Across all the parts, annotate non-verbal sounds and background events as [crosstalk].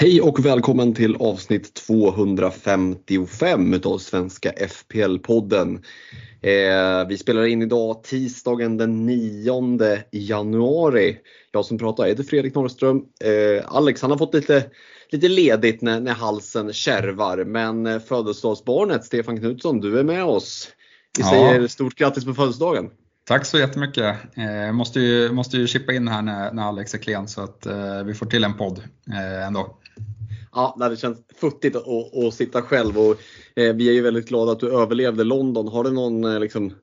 Hej och välkommen till avsnitt 255 utav Svenska FPL-podden. Eh, vi spelar in idag tisdagen den 9 januari. Jag som pratar heter Fredrik Norrström. Eh, Alex han har fått lite, lite ledigt när, när halsen kärvar men eh, födelsedagsbarnet Stefan Knutsson, du är med oss. Vi Ja. säger stort grattis på födelsedagen. Tack så jättemycket. Eh, måste, ju, måste ju chippa in här när, när Alex är klen så att eh, vi får till en podd eh, ändå. Ja, det känns futtigt att, att, att sitta själv och eh, vi är ju väldigt glada att du överlevde London. Har du någon eh, liksom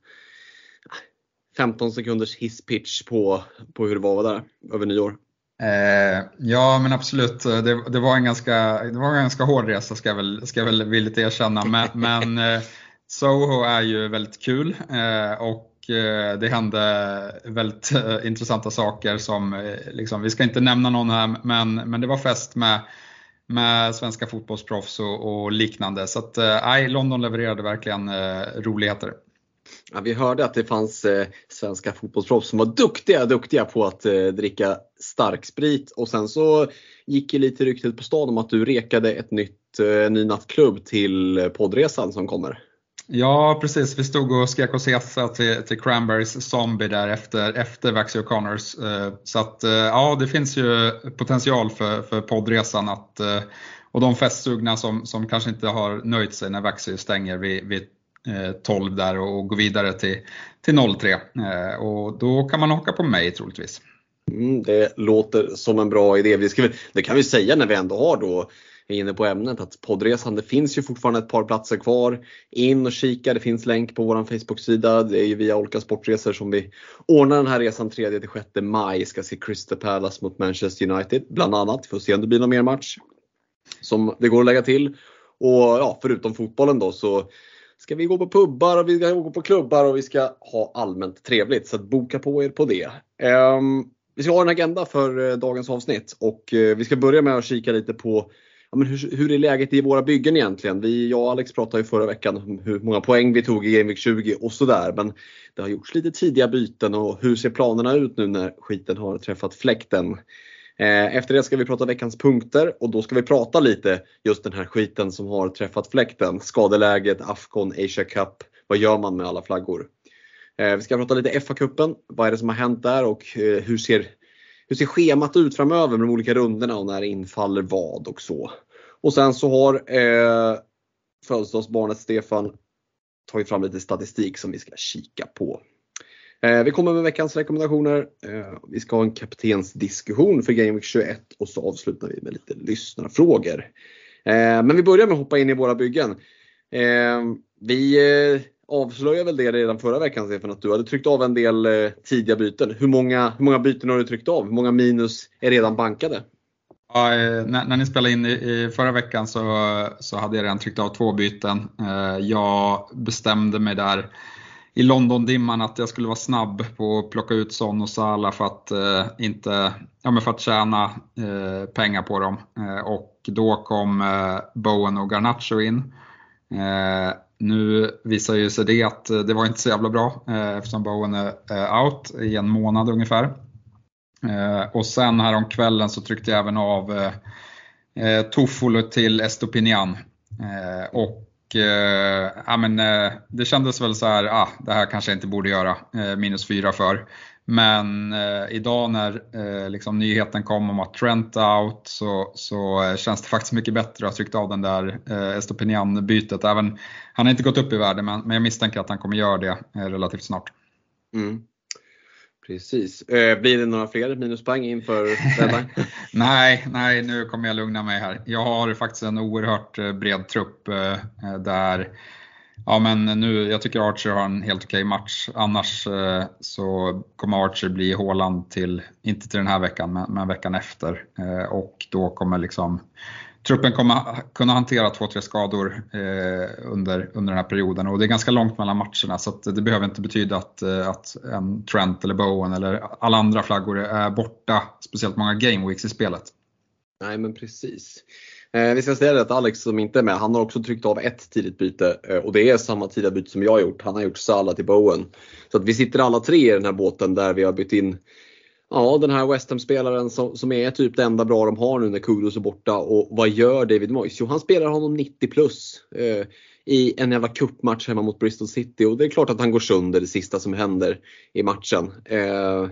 15 sekunders hisspitch på, på hur det var där över nyår? Eh, ja men absolut, det, det, var en ganska, det var en ganska hård resa ska jag väl, ska jag väl villigt erkänna. Men, [laughs] men eh, Soho är ju väldigt kul eh, och eh, det hände väldigt eh, intressanta saker som, eh, liksom, vi ska inte nämna någon här, men, men det var fest med med svenska fotbollsproffs och, och liknande. Så att, eh, London levererade verkligen eh, roligheter. Ja, vi hörde att det fanns eh, svenska fotbollsproffs som var duktiga, duktiga på att eh, dricka starksprit och sen så gick ju lite ryktet på stan om att du rekade ett nytt, eh, ny nattklubb till eh, poddresan som kommer. Ja precis, vi stod och skrek oss hesa till, till Cranberries Zombie där efter, efter Vaxie O'Connors. Eh, så att eh, ja, det finns ju potential för, för poddresan att, eh, och de festsugna som, som kanske inte har nöjt sig när Vaxie stänger vid, vid 12 där och, går vidare till, till 03. Och då kan man haka på mig troligtvis. Mm, det låter som en bra idé. Vi ska, det kan vi säga när vi ändå har då är inne på ämnet att poddresan, det finns ju fortfarande ett par platser kvar. In och kika, det finns länk på vår Facebook-sida. Det är ju via olika Sportresor som vi ordnar den här resan 3-6 maj. Ska se Crystal Palace mot Manchester United bland annat. Får se om det blir någon mer match. Som det går att lägga till. Och ja, förutom fotbollen då så ska vi gå på pubbar och vi ska gå på klubbar och vi ska ha allmänt trevligt. Så att boka på er på det. Um, vi ska ha en agenda för eh, dagens avsnitt och eh, vi ska börja med att kika lite på ja, men hur, hur är läget i våra byggen egentligen? Vi, jag och Alex pratade ju förra veckan om hur många poäng vi tog i Game Week 20 och sådär. Men det har gjorts lite tidiga byten och hur ser planerna ut nu när skiten har träffat fläkten? Eh, efter det ska vi prata veckans punkter och då ska vi prata lite just den här skiten som har träffat fläkten. Skadeläget, Afcon, Asia Cup. Vad gör man med alla flaggor? Eh, vi ska prata lite FA-cupen. Vad är det som har hänt där och eh, hur ser, hur ser schemat ut framöver med de olika rundorna och när infaller vad och så. Och sen så har eh, födelsedagsbarnet Stefan tagit fram lite statistik som vi ska kika på. Eh, vi kommer med veckans rekommendationer. Eh, vi ska ha en kaptensdiskussion för Game Week 21 och så avslutar vi med lite lyssnarfrågor. Eh, men vi börjar med att hoppa in i våra byggen. Eh, vi eh, avslöjade väl det redan förra veckan Stefan att du hade tryckt av en del eh, tidiga byten. Hur många, hur många byten har du tryckt av? Hur många minus är redan bankade? Ja, eh, när, när ni spelade in i, i förra veckan så, så hade jag redan tryckt av två byten. Eh, jag bestämde mig där i London-dimman att jag skulle vara snabb på att plocka ut Son och Salah för att, eh, inte, ja, men för att tjäna eh, pengar på dem. Eh, och då kom eh, Bowen och Garnacho in. Eh, nu visar ju sig det att eh, det var inte så jävla bra eh, eftersom Bowen är eh, out i en månad ungefär. Eh, och sen här om kvällen så tryckte jag även av eh, eh Toffolo till Estopinian. Eh, och eh, ja, men, det kändes väl så här, ah, det här kanske jag inte borde göra, eh, minus fyra för. Men eh, idag när eh, liksom nyheten kom om att Trent är out så, så eh, känns det faktiskt mycket bättre att ha tryckt av den där eh, Estopinian-bytet. Även, han har inte gått upp i värde men, men jag misstänker att han kommer göra det relativt snart. Mm. Precis. Eh, blir det några fler minuspoäng inför deadline? [laughs] Nej, nej, nu kommer jag lugna mig här. Jag har faktiskt en oerhört eh, bred trupp eh, där Ja men nu, jag tycker Archer har en helt okej match. Annars eh, så kommer Archer bli Håland till, inte till den här veckan, men, men veckan efter. Eh, och då kommer liksom truppen kommer kunna hantera två, tre skador eh, under, under den här perioden och det är ganska långt mellan matcherna så det behöver inte betyda att, eh, att en Trent eller Bowen eller alla andra flaggor är borta speciellt många Gameweeks i spelet. Nej men precis. Eh, vi ska säga det att Alex som inte är med, han har också tryckt av ett tidigt byte eh, och det är samma tidiga byte som jag har gjort. Han har gjort Salah till Bowen. Så att vi sitter alla tre i den här båten där vi har bytt in Ja, den här West Ham-spelaren som, som är typ det enda bra de har nu när Kudos är borta. Och vad gör David Moyes? Jo, han spelar honom 90 plus eh, i en jävla cupmatch hemma mot Bristol City. Och det är klart att han går sönder det sista som händer i matchen. Eh,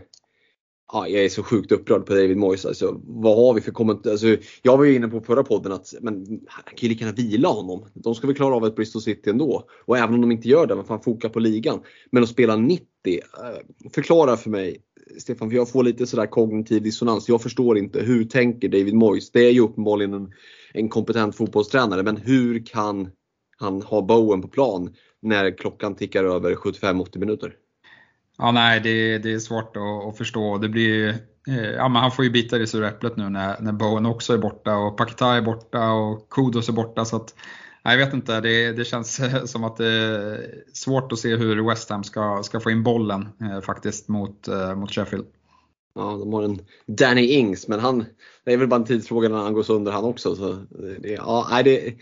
ja, jag är så sjukt upprörd på David Moyes. Alltså, vad har vi för kommentar? Alltså, jag var ju inne på förra podden att men, han kan ju lika gärna vila honom. De ska väl klara av ett Bristol City ändå. Och även om de inte gör det, vad fan foka på ligan. Men att spela 90, eh, förklara för mig Stefan, för jag får lite sådär kognitiv dissonans. Jag förstår inte, hur tänker David Moyes? Det är ju uppenbarligen en, en kompetent fotbollstränare, men hur kan han ha Bowen på plan när klockan tickar över 75-80 minuter? Ja, nej, det, det är svårt att, att förstå. Det blir, eh, ja, men han får ju bita i det sura äpplet nu när, när Bowen också är borta och Paketa är borta och Kudos är borta. Så att, jag vet inte, det, det, känns [laughs] som att det är svårt att se hur West Ham ska, ska få in bollen eh, faktiskt mot, eh, mot Sheffield. Ja, de har en Danny Ings, men han, det är väl bara en tidsfråga när han går sönder han också. Så det, ja, det,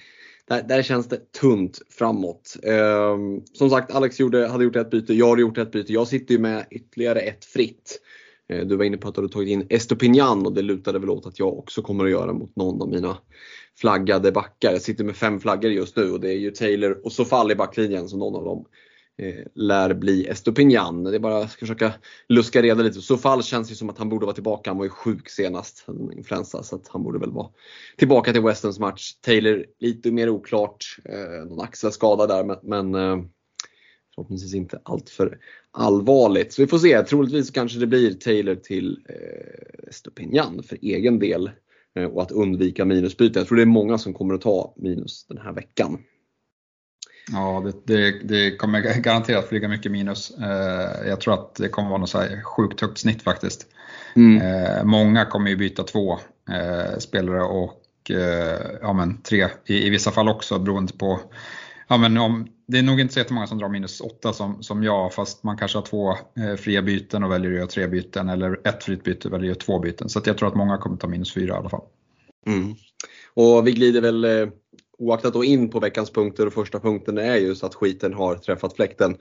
där, där känns det tunt framåt. Eh, som sagt, Alex gjorde, hade gjort ett byte, jag hade gjort ett byte. Jag sitter ju med ytterligare ett fritt. Eh, du var inne på att du hade tagit in Estopinian och det lutade väl åt att jag också kommer att göra mot någon av mina flaggade backar. Jag sitter med fem flaggor just nu och det är ju Taylor och Sofall i backlinjen som någon av dem Eh, lär bli Estopignan. Det är bara att försöka luska reda lite. Så fall känns det som att han borde vara tillbaka. Han var ju sjuk senast, en influensa, så att han borde väl vara tillbaka till Westerns match. Taylor lite mer oklart, eh, någon axelskada där men, eh, förhoppningsvis inte alltför allvarligt. Så vi får se, troligtvis kanske det blir Taylor till eh, för egen del. Eh, och att undvika minusbyten. Jag tror det är många som kommer att ta minus den här veckan. Ja, det, det, det kommer garanterat flyga mycket minus. Eh, jag tror att det kommer vara något så sjukt högt snitt faktiskt. Mm. Eh, många kommer ju byta två spelare och ja, men tre i, i vissa fall också beroende på Ja, men om, det är nog inte så jättemånga som drar minus 8 som, som jag, fast man kanske har två eh, fria byten och väljer att göra tre byten eller ett fritt byte och väljer att göra två byten. Så jag tror att många kommer ta minus 4 i alla fall. Mm. Och vi glider väl eh, oaktat då in på veckans punkter och första punkten är ju så att skiten har träffat fläkten.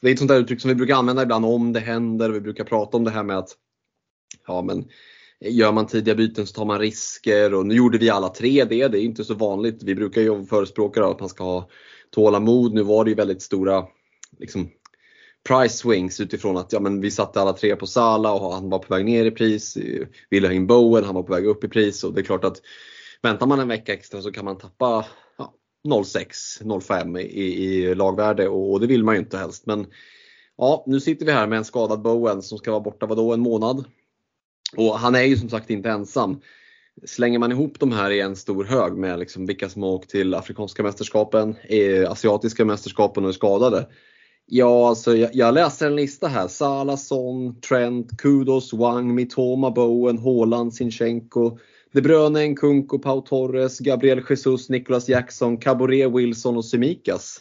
Det är ett sånt där uttryck som vi brukar använda ibland om det händer. Vi brukar prata om det här med att ja, men Gör man tidiga byten så tar man risker och nu gjorde vi alla tre det. Det är inte så vanligt. Vi brukar ju förespråka att man ska ha tålamod. Nu var det ju väldigt stora liksom, price swings utifrån att ja, men vi satte alla tre på Sala och han var på väg ner i pris. Ville ha in Bowen, han var på väg upp i pris och det är klart att väntar man en vecka extra så kan man tappa ja, 0,6, 0,5 i, i lagvärde och, och, det vill man ju inte helst. Men ja, nu sitter vi här med en skadad Bowen som ska vara borta vadå, en månad. Och han är ju som sagt inte ensam. Slänger man ihop de här i en stor hög med liksom vilka som har åkt till Afrikanska mästerskapen, Asiatiska mästerskapen och är skadade. Ja, alltså jag, jag läser en lista här. Salason, Trent, Kudos, Wang, Mitoma, Bowen, Haaland, Sinchenko, de Bruyne, Nkunku, Pau Torres, Gabriel Jesus, Nicholas Jackson, Caboret, Wilson och Semikas.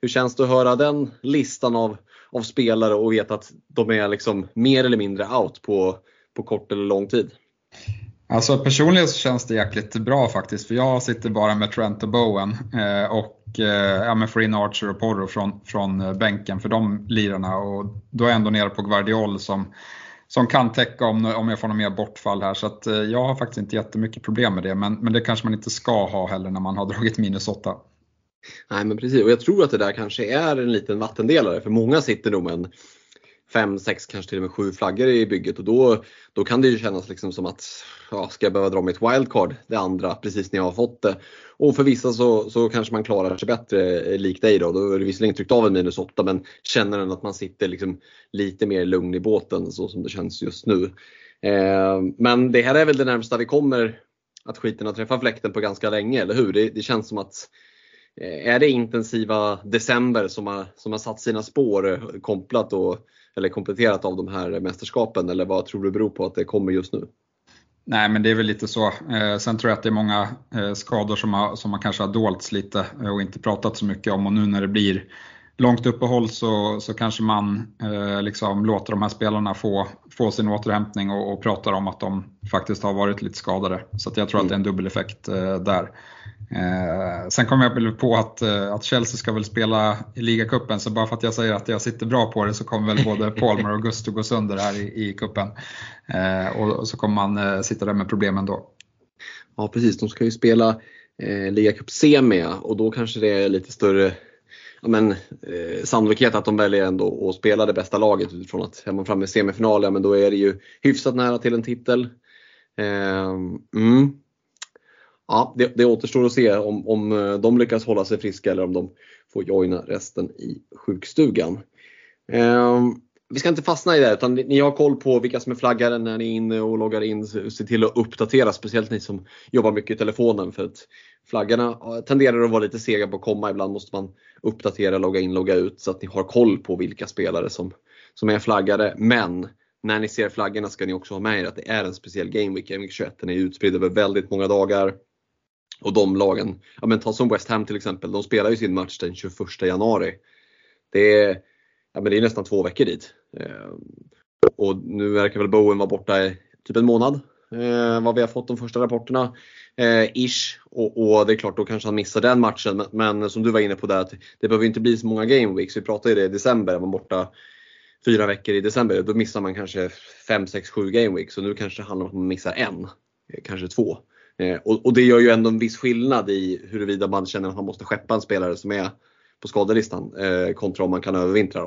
Hur känns det att höra den listan av, av spelare och veta att de är liksom mer eller mindre out på på kort eller lång tid? Alltså personligen så känns det jäkligt bra faktiskt för jag sitter bara med Trent och Bowen eh, och eh, ja, men får in Archer och Porro från, från eh, bänken för de lirarna och då är jag ändå nere på Guardiol som, som kan täcka om, om jag får något mer bortfall här så att eh, jag har faktiskt inte jättemycket problem med det men, men det kanske man inte ska ha heller när man har [laughs] dragit minus 8. Nej men precis och jag tror att det där kanske är en liten vattendelare för många sitter nog med en fem, sex, kanske till och med sju flaggor i bygget och då, då kan det ju kännas liksom som att ja, ska jag behöva dra mitt wildcard det andra precis när jag har fått det. Och för vissa så, så kanske man klarar sig bättre eh, likt dig då. Då är det visserligen tryckt av en minus 8 men känner ändå att man sitter liksom lite mer lugn i båten så som det känns just nu. Eh, men det här är väl det närmsta vi kommer att skiten har träffat fläkten på ganska länge, eller hur? Det, det känns som att eh, är det intensiva december som har, som har satt sina spår eh, kopplat och eller kompletterat av de här mästerskapen eller vad tror du beror på att det kommer just nu? Nej, men det är väl lite så. Eh, sen tror jag att det är många eh, skador som, har, som man kanske har dolts lite eh, och inte pratat så mycket om och nu när det blir långt uppehåll så, så kanske man eh, liksom låter de här spelarna få, få sin återhämtning och, och pratar om att de faktiskt har varit lite skadade. Så jag tror mm. att det är en dubbeleffekt eh, där. Eh, sen kom jag på att, eh, att Chelsea ska väl spela i ligacupen så bara för att jag säger att jag sitter bra på det så kommer väl både [laughs] Palmer och Gusto gå sönder här i, i kuppen. Eh, och, och, så kommer man eh, sitta där med problemen då. Ja precis, de ska ju spela eh, ligacup semi och då kanske det är lite större men, eh, sannolikhet att de väljer ändå att spela det bästa laget utifrån att är man framme i semifinal, ja, men då är det ju hyfsat nära till en titel. Eh, mm. Ja, det, det återstår att se om, om eh, de lyckas hålla sig friska eller om de får joina resten i sjukstugan. Eh, vi ska inte fastna i det utan ni har koll på vilka som är flaggare när ni är inne och loggar in. Se till att uppdatera, speciellt ni som jobbar mycket i telefonen för att flaggarna tenderar att vara lite sega på att komma. Ibland måste man uppdatera, logga in, logga ut så att ni har koll på vilka spelare som, som är flaggade. Men när ni ser flaggorna ska ni också ha med er att det är en speciell Game Week. Game Week 21 den är utspridd över väldigt många dagar. Och de lagen, ja men ta som West Ham till exempel, de spelar ju sin match den 21 januari. Det är, ja men det är nästan två veckor dit. Ehm, och nu verkar väl Bowen vara borta i typ en månad, eh, vad vi har fått de första rapporterna. Eh, ish. Och, och, det är klart, då kanske han missar den matchen. Men, men som du var inne på där, att det behöver inte bli så många game weeks. Vi pratade ju det i december, man borta fyra veckor i december, då missar man kanske 5, 6, 7 game weeks. Och nu kanske det handlar om att man missar en, eh, kanske två. Eh, och, och, det gör ju ändå en viss skillnad i huruvida man känner att man måste skeppa en spelare som är på skadelistan eh, kontra om man kan övervintra.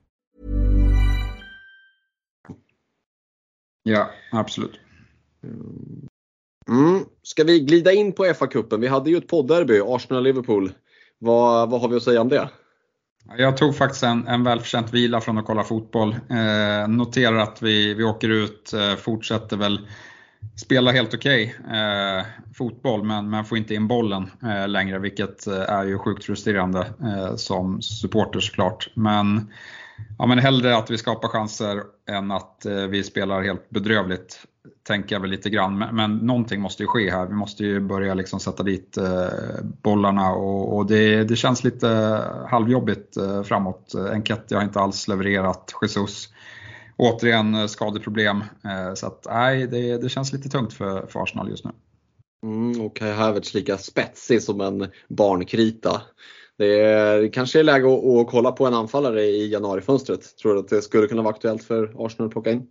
Ja, absolut. Mm. Ska vi glida in på FA-cupen? Vi hade ju ett podderby, Arsenal-Liverpool. Vad, vad har vi att säga om det? Jag tog faktiskt en, en välförtjänt vila från att kolla fotboll. Eh, noterar att vi, vi åker ut, eh, fortsätter väl spela helt okej okay, eh, fotboll men, men får inte in bollen eh, längre vilket eh, är ju sjukt frustrerande eh, som supporter såklart. Men, ja, men hellre att vi skapar chanser än att eh, vi spelar helt bedrövligt tänker jag väl lite grann. Men, men någonting måste ju ske här. Vi måste ju börja liksom sätta dit eh, bollarna och, och det, det, känns lite halvjobbigt eh, framåt. Enketti har inte alls levererat. Jesus återigen eh, skadeproblem. Eh, så att nej, det, det, känns lite tungt för, för Arsenal just nu. Mm, och Kai Havertz lika spetsig som en barnkrita. Det är, kanske är läge att, att kolla på en anfallare i januarifönstret. Tror du att det skulle kunna vara aktuellt för Arsenal att plocka in?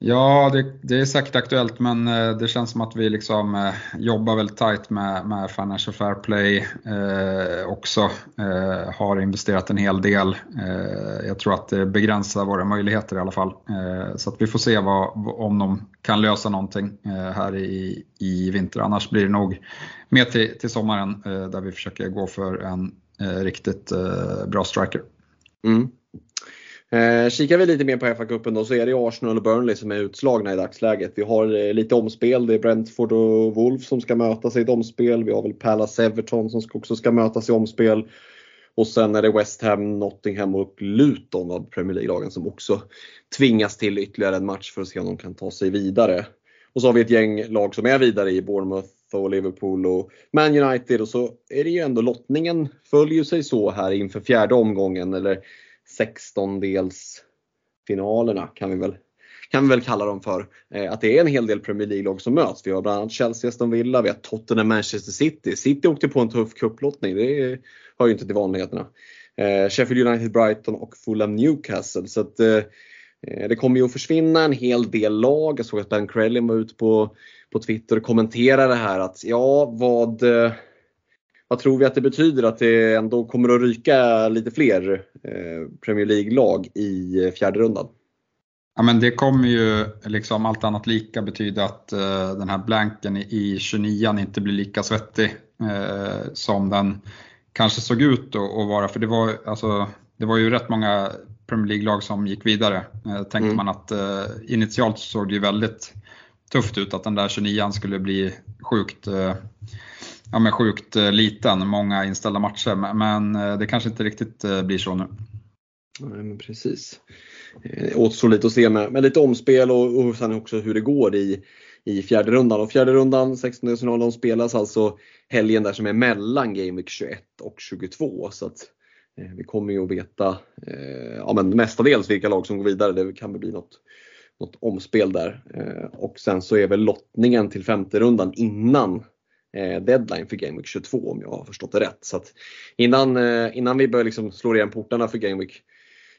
Ja, det, det, är säkert aktuellt men eh, det känns som att vi liksom eh, jobbar väldigt tight med, med Financial Fair Play eh, också. Eh, har investerat en hel del. Eh, jag tror att det begränsar våra möjligheter i alla fall. Eh, så att vi får se vad, om de kan lösa någonting eh, här i, i vinter. Annars blir det nog mer till, till sommaren där vi försöker gå för en Eh, riktigt eh, bra striker. Mm. Eh, kikar vi lite mer på FA-cupen då så är det Arsenal och Burnley som är utslagna i dagsläget. Vi har eh, lite omspel. Det är Brentford och Wolves som ska mötas i ett omspel. Vi har väl Palace Everton som också ska mötas i omspel. Och sen är det West Ham, Nottingham och Luton av Premier League-lagen som också tvingas till ytterligare en match för att se om de kan ta sig vidare. Och så har vi ett gäng lag som är vidare i Bournemouth och Liverpool och Man United och så är det ju ändå lottningen följer sig så här inför fjärde omgången eller 16-delsfinalerna kan vi väl kan vi väl kalla dem för. Eh, att det är en hel del Premier League-lag som möts. Vi har bland annat Chelsea, Aston Villa, vi har Tottenham, Manchester City. City åkte på en tuff kupplottning, det hör ju inte till vanligheterna. Eh, Sheffield United, Brighton och Fulham Newcastle. Så att, eh, Eh, det kommer ju att försvinna en hel del lag. Jag såg att Ben Crellin var ute på, på Twitter och kommenterade det här att ja, vad eh, vad tror vi att det betyder att det ändå kommer att ryka lite fler eh, Premier League-lag i fjärde rundan? Ja, men det kommer ju liksom allt annat lika betyda att uh, den här blanken i, i 29 inte blir lika svettig uh, som den kanske såg ut att vara. För det var, alltså, det var ju rätt många Premier League-lag som gick vidare. Uh, tänkte mm. man att initialt såg det ju väldigt tufft ut att den där 29 skulle bli sjukt, ja, men sjukt liten, många inställda matcher. Men det kanske inte riktigt blir så nu. Nej, men precis. Eh, återstår lite att se med, med lite omspel och, och sen också hur det går i, i fjärde rundan. Och fjärde rundan, 16 de spelas alltså helgen där som är mellan Game Week 21 och 22. Så att, eh, Eh, vi kommer ju att veta eh, ja, men mestadels vilka lag som går vidare. Det kan väl bli något, något omspel där. Eh, och sen så är väl lottningen till femte rundan innan deadline för Game Week 22 om jag har förstått det rätt. Så att innan, innan vi börjar liksom slå igen portarna för Game Week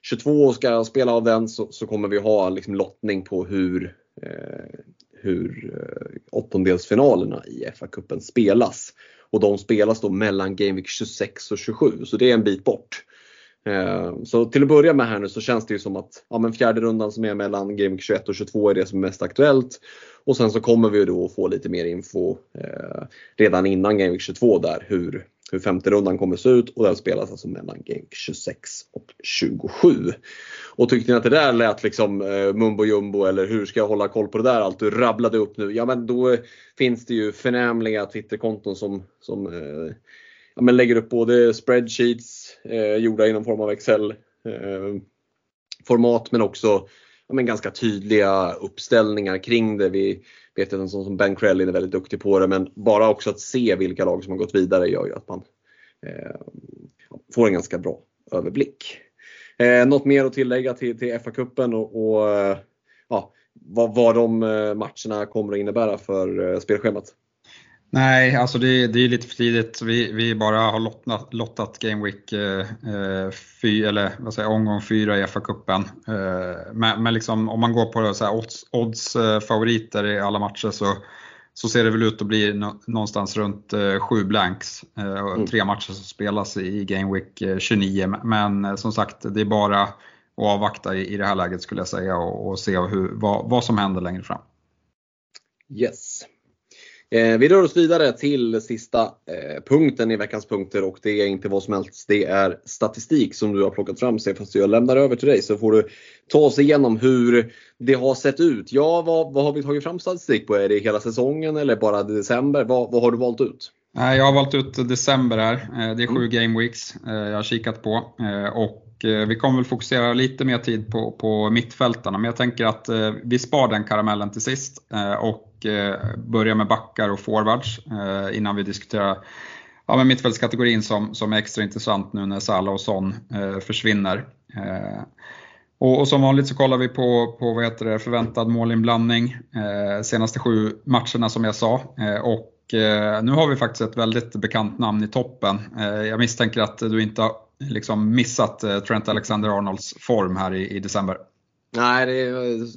22 ska spela av den så, så kommer vi ha liksom lottning på hur, eh, hur eh, åttondelsfinalerna i FA-cupen spelas. Och de spelas då mellan Game Week 26 och 27 så det är en bit bort. Eh, så till att börja med här nu så känns det ju som att ja, men fjärde rundan som är mellan Game Week 21 och 22 är det som är mest aktuellt. Och sen så kommer vi då få lite mer info eh, redan innan Game Week 22 där hur, hur femte rundan kommer se ut och den spelas alltså mellan Game 26 och 27. Och tyckte ni att det där lät liksom eh, mumbo jumbo eller hur ska jag hålla koll på det där allt du rabblade upp nu? Ja men då eh, finns det ju förnämliga Twitterkonton som, som eh, ja, men lägger upp både spreadsheets eh, gjorda någon form av Excel eh, format men också men ganska tydliga uppställningar kring det. Vi vet att en sån som Ben Krellin är väldigt duktig på det men bara också att se vilka lag som har gått vidare gör ju att man eh, får en ganska bra överblick. Eh, något mer att tillägga till, till FA-cupen och, och eh, ja, vad, vad de eh, matcherna kommer att innebära för eh, spelschemat? Nej, alltså det, det är lite för tidigt. Vi, vi bara har lottat, lottat Game Week eh, eh fy, eller vad säger, omgång 4 i FA-cupen. Eh, men, men liksom, om man går på så odds, odds eh, favoriter i alla matcher så, så ser det väl ut att bli no, någonstans runt eh, sju blanks. Eh, mm. Tre matcher som spelas i Game Week 29. Men som sagt, det är bara att avvakta i, i det här läget skulle jag säga och, och se hur, vad, vad som händer längre fram. Yes. Eh, vi rör oss vidare till sista eh, punkten i veckans punkter och det är inte vad som helst. Det är statistik som du har plockat fram Stefan. Så jag lämnar över till dig så får du ta oss igenom hur det har sett ut. Ja, vad, vad har vi tagit fram statistik på? Är det hela säsongen eller bara december? Vad, vad har du valt ut? Jag har valt ut december här. Eh, det är sju mm. game weeks jag har kikat på. Och Eh, vi kommer väl fokusera lite mer tid på, på mittfältarna, men jag tänker att eh, vi spar den karamellen till sist. Eh, och börjar med backar och forwards innan vi diskuterar ja, men mittfältskategorin som, som är extra intressant nu när Salah och Son försvinner. Och, och, som vanligt så kollar vi på, på vad heter det, förväntad målinblandning eh, senaste sju matcherna som jag sa. Eh, och eh, nu har vi faktiskt ett väldigt bekant namn i toppen. jag misstänker att du inte har liksom missat eh, Trent Alexander-Arnolds form här i, i december. Nej, det är eh,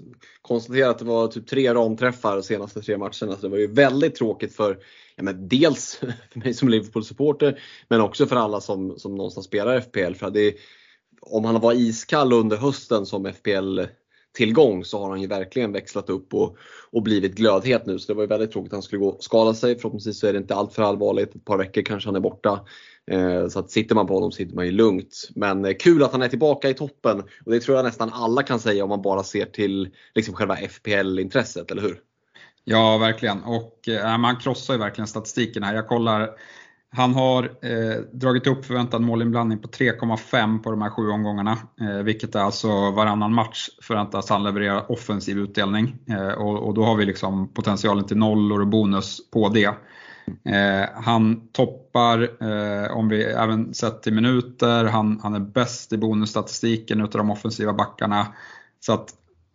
konstaterat att det var typ tre ramträffar de senaste tre matcherna. Så det var ju väldigt tråkigt för ja, men dels [laughs] för mig som Liverpool-supporter men också för alla som, som någonstans spelar FPL. För det, om han var iskall under hösten som FPL tillgång så har han ju verkligen växlat upp och, och blivit glödhet nu. Så det var ju väldigt tråkigt att han skulle gå och skada sig. Förhoppningsvis så är det inte allt för allvarligt. Ett par veckor kanske han är borta. Eh, så att sitter man på honom sitter man ju lugnt. Men eh, kul att han är tillbaka i toppen. Och det tror jag nästan alla kan säga om man bara ser till liksom själva FPL-intresset, eller hur? Ja, verkligen. Och äh, man krossar ju verkligen statistiken här. Jag kollar han har eh, dragit upp förväntad målinblandning på 3,5 på de här sju omgångarna. Eh, vilket är alltså varannan match förväntas han leverera offensiv utdelning. Eh, och, och, då har vi liksom potentialen till nollor och bonus på det. Eh, han toppar, eh, om vi även sett till minuter, han, han är bäst i bonusstatistiken utav de offensiva backarna. Så att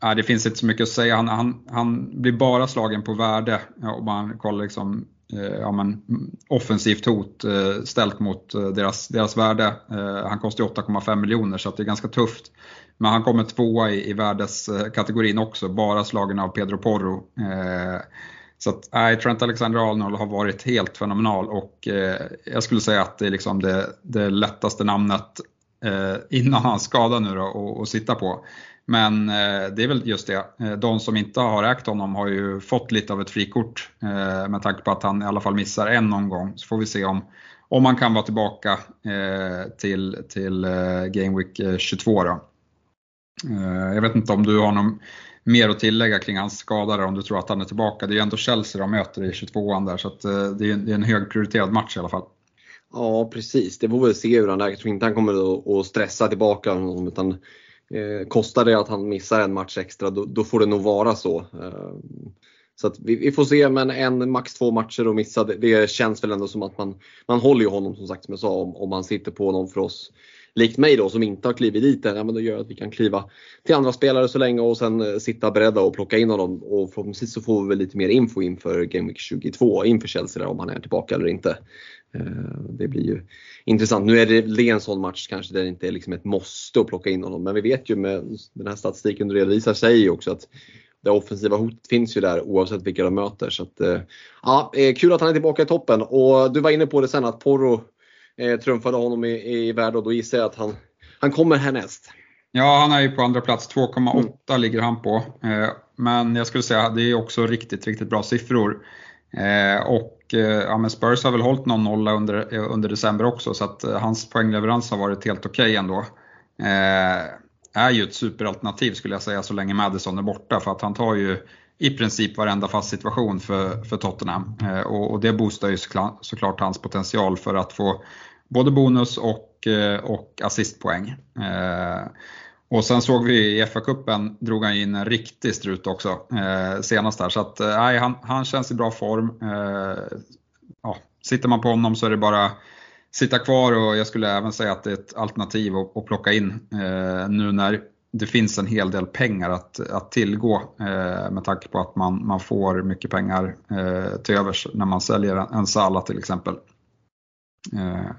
äh, det finns inte så mycket att säga. Han, han, han blir bara slagen på värde om man kollar liksom, eh, ja, men, offensivt hot eh, ställt mot eh, deras, deras värde. Han kostar 8,5 miljoner så det är ganska tufft. Men han kommer tvåa i, i värdeskategorin också, bara slagen av Pedro Porro. Så att, nej, Trent Alexander-Arnold har varit helt fenomenal och eh, jag skulle säga att det är liksom det, det lättaste namnet eh, innan hans skada nu då att sitta på. Men eh, det är väl just det, eh, de som inte har ägt honom har ju fått lite av ett frikort eh, med tanke på att han i alla fall missar en omgång. Så får vi se om, om han kan vara tillbaka eh, till, till eh, Game Week 22. Eh, då. Eh, jag vet inte om du har någon mer att tillägga kring hans skada där om du tror att han är tillbaka. Det är ju ändå Chelsea de möter i 22an där så att, eh, det är en högprioriterad match i alla fall. Ja precis, det får vi se hur han är. Jag tror inte han kommer att stressa tillbaka honom utan eh, kostar det att han missar en match extra då, då får det nog vara så. Eh, så att vi, vi, får se men en, max två matcher och missa det, det, känns väl ändå som att man, man håller ju honom som sagt som jag sa om, om man sitter på honom för oss likt mig då som inte har klivit dit än, ja, men då gör att vi kan kliva till andra spelare så länge och sen eh, sitta beredda och plocka in honom. Och förhoppningsvis så får vi väl lite mer info inför Game Week 22, inför Chelsea där, om han är tillbaka eller inte. Eh, det blir ju intressant. Nu är det en sån match kanske där det inte är liksom ett måste att plocka in honom. Men vi vet ju med den här statistiken du redovisar säger ju också att det offensiva hotet finns ju där oavsett vilka de möter. Så att, eh, ja, kul att han är tillbaka i toppen. Och du var inne på det sen att Porro eh, trumfade honom i, i värld och då gissar jag att han, han kommer härnäst. Ja, han är ju på andra plats. 2,8 mm. ligger han på. Eh, men jag skulle säga att det är också riktigt, riktigt bra siffror. Eh, och eh, ja, men Spurs har väl hållit någon nolla under, under december också så att hans poängleverans har varit helt okej okay ändå. är ju ett superalternativ skulle jag säga så länge Madison är borta för att han tar ju i princip varenda fast situation för, för Tottenham. och, och, det boostar ju såklart, såklart hans potential för att få både bonus och, eh, och assistpoäng. Eh, och sen såg vi i FA-cupen drog han in en riktig strut också eh, senast här. Så att, eh, han, han känns i bra form. Eh, ja, sitter man på honom så är det bara sitta kvar och jag skulle även säga att det är ett alternativ att, att plocka in eh, nu när det finns en hel del pengar att, att tillgå eh, med tanke på att man, man får mycket pengar eh, till övers när man säljer en, en Sala till exempel. Eh,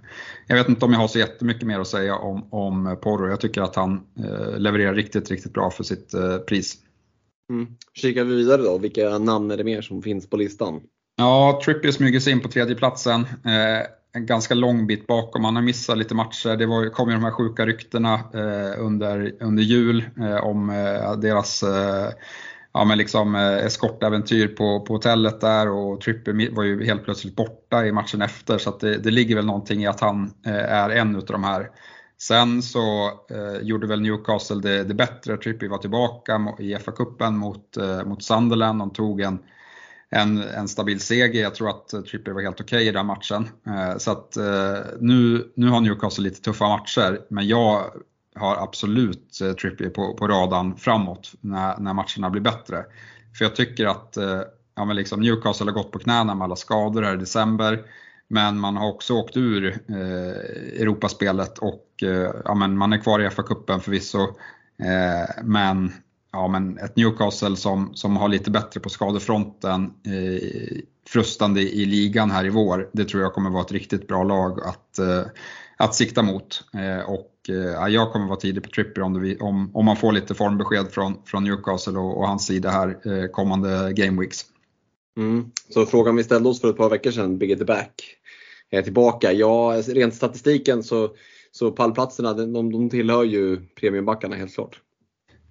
jag vet inte om jag har så jättemycket mer att säga om, om Porro. Jag tycker att han eh, levererar riktigt, riktigt bra för sitt eh, pris. Mm. Kikar vi vidare då, vilka namn är det mer som finns på listan? Ja, Trippier smyger sig in på tredjeplatsen. Eh, en ganska lång bit bakom. Han har missat lite matcher. Det var, kom ju de här sjuka ryktena eh, under, under jul eh, om deras ja, men liksom, eh, eskortäventyr på, på hotellet där och Trippier var ju helt plötsligt borta i matchen efter så det, det, ligger väl någonting i att han eh, är en utav de här. Sen så eh, gjorde väl Newcastle det, det bättre, Trippier var tillbaka i FA-cupen mot, eh, mot Sunderland, de tog en en, en stabil seger. Jag tror att eh, Trippier var helt okej okay i den matchen. Eh, så att eh, nu, nu har Newcastle lite tuffa matcher, men jag har absolut eh, Trippier på, på radarn framåt när, när matcherna blir bättre. För jag tycker att eh, ja, men liksom Newcastle har gått på knäna med alla skador här i december. Men man har också åkt ur eh, Europaspelet och eh, ja, men man är kvar i FA-cupen förvisso. Eh, men, ja, men ett Newcastle som, som har lite bättre på skadefronten, eh, frustande i ligan här i vår, det tror jag kommer vara ett riktigt bra lag att, eh, att sikta mot. Eh, och eh, jag kommer vara tidig på Trippier om, om, om man får lite formbesked från, från Newcastle och, och hans sida här eh, kommande Game Weeks. Mm. Så frågan vi ställde oss för ett par veckor sedan, Big the back, är tillbaka. Ja, rent statistiken så, så pallplatserna de, de tillhör ju premiumbackarna helt klart.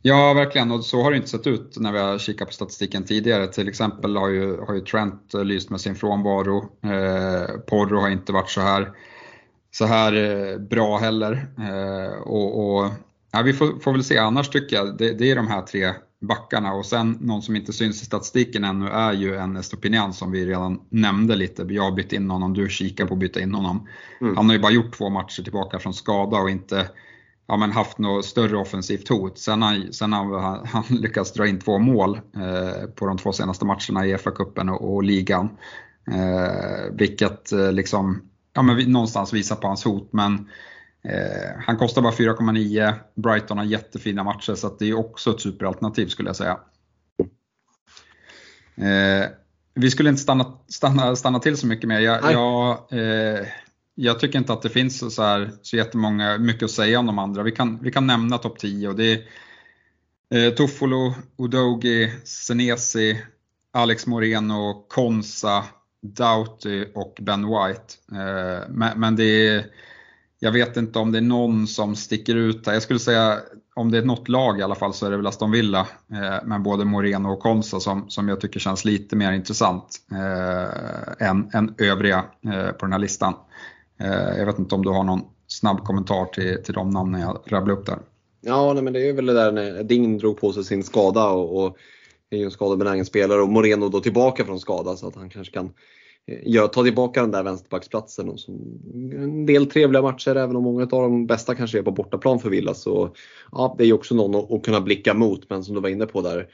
Ja, verkligen. Och så har det inte sett ut när vi har kikat på statistiken tidigare. Till exempel har ju, har ju Trent lyst med sin frånvaro. Eh, Porro har inte varit så här så här eh, bra heller. Eh, och, och ja, vi får, får, väl se, annars tycker jag det, det, är de här tre backarna och sen någon som inte syns i statistiken ännu är ju en Estopinian som vi redan nämnde lite. Jag har bytt in honom, du kikar på att byta in honom. Mm. Han har ju bara gjort två matcher tillbaka från skada och inte ja, men haft något större offensivt hot. Sen har sen han, han [laughs] lyckats dra in två mål eh, på de två senaste matcherna i FA-cupen och, och, ligan. Eh, vilket eh, liksom ja, men någonstans visar på hans hot. Men eh, han kostar bara 4,9. Brighton har jättefina matcher så det är också ett superalternativ skulle jag säga. Eh, vi skulle inte stanna, stanna, stanna till så mycket mer. Jag, jag, eh, jag, tycker inte att det finns så, här, så jättemånga, mycket att säga om de andra. Vi kan, vi kan nämna topp 10 och det är eh, Toffolo, Udogi, Senesi, Alex Moreno, Konsa, Doughty och Ben White. Eh, men det är, jag vet inte om det är någon som sticker ut här. Jag skulle säga om det är något lag i alla fall så är det väl Aston Villa eh, Men både Moreno och Konsa som, som jag tycker känns lite mer intressant eh, än, än övriga på den här listan. Jag vet inte om du har någon snabb kommentar till, till de namnen jag rabblade upp där. Ja, nej, men det är väl det där när Ding drog på sig sin skada och, och är ju en skadebenägen spelare och Moreno då tillbaka från skada så att han kanske kan eh, ja, ta tillbaka den där vänsterbacksplatsen. Och så, en del trevliga matcher även om många av de bästa kanske är på bortaplan för Villa. Så ja, det är ju också någon att, att kunna blicka mot men som du var inne på där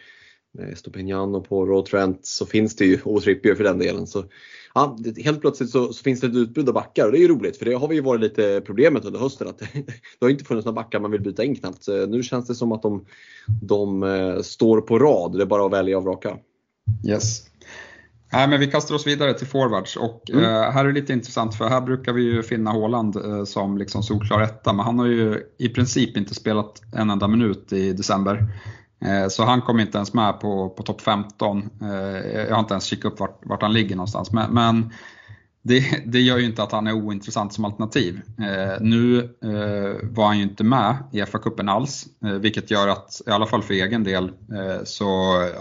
med Stopinian och Trent så finns det ju, och Trippier för den delen. Så, ja, helt plötsligt så, så, finns det ett utbud av backar och det är ju roligt för det har vi ju varit lite problemet under hösten att [laughs] det har inte funnits några backar man vill byta in knappt. Så nu känns det som att de, de eh, står på rad, det är bara att välja och vraka. Yes. Nej, men vi kastar oss vidare till forwards och mm. eh, här är det lite intressant för här brukar vi ju finna Håland eh, som liksom solklar etta men han har ju i princip inte spelat en enda minut i december. Eh, så han kom inte ens med på, på topp 15. Eh, jag har inte ens kikat upp vart, vart han ligger någonstans. Men, men det, det, gör ju inte att han är ointressant som alternativ. Eh, nu var han ju inte med i FA-cupen alls, vilket gör att, i alla fall för egen del, så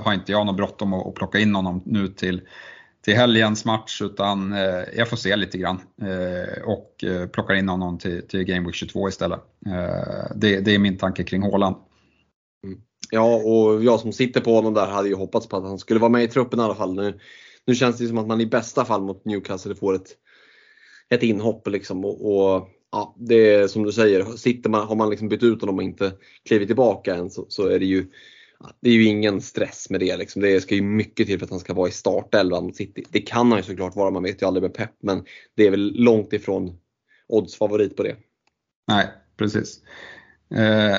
har inte jag något bråttom att, att plocka in honom nu till, till helgens match, utan eh, jag får se lite grann eh, och plockar in honom till, till Game Week 22 istället. Det, det, är min tanke kring Håland. Ja, och jag som sitter på honom där hade ju hoppats på att han skulle vara med i truppen i alla fall. Nu nu känns det som att man i bästa fall mot Newcastle får ett, ett inhopp. Liksom och, och ja, det är som du säger, sitter man, har man liksom bytt ut honom och inte klivit tillbaka än så, så är det ju det är ju ingen stress med det. Liksom. Det ska ju mycket till för att han ska vara i startelvan mot City. Det kan han ju såklart vara, man vet ju aldrig med Pep, men det är väl långt ifrån odds favorit på det. Nej, precis. Eh,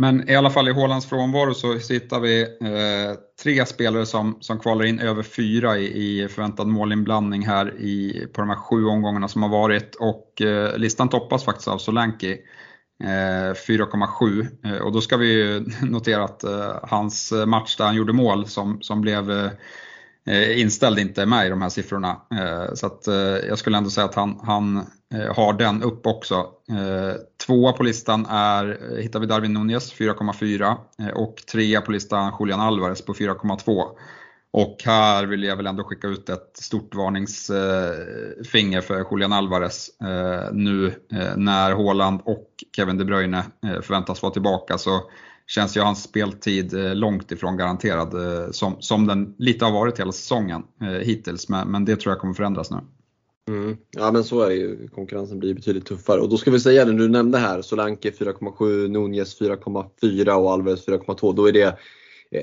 men i alla fall i Hålands frånvaro så hittar vi eh, tre spelare som, som kvalar in över fyra i, i förväntad målinblandning här i, på de här sju omgångarna som har varit och eh, listan toppas faktiskt av Solanki. Eh, 4,7 eh, och då ska vi [laughs] notera att eh, hans match där han gjorde mål som, som blev eh, inställd inte är med i de här siffrorna. Eh, så att eh, jag skulle ändå säga att han, han Eh, har den upp också. Eh, tvåa på listan är, eh, hittar vi Darwin Nunez 4,4 och trea på listan Julian Alvarez på 4,2. Och här vill jag väl ändå skicka ut ett stort varningsfinger för Julian Alvarez nu när Haaland och Kevin De Bruyne förväntas vara tillbaka. Så känns ju hans speltid långt ifrån garanterad som, som den lite har varit hela säsongen hittills. Men, men det tror jag kommer förändras nu. Mm. Ja men så är det ju, konkurrensen blir betydligt tuffare. Och då ska vi säga det du nämnde här, Solanke 4,7, Nunez 4,4 och Alvarez 4,2. Då är det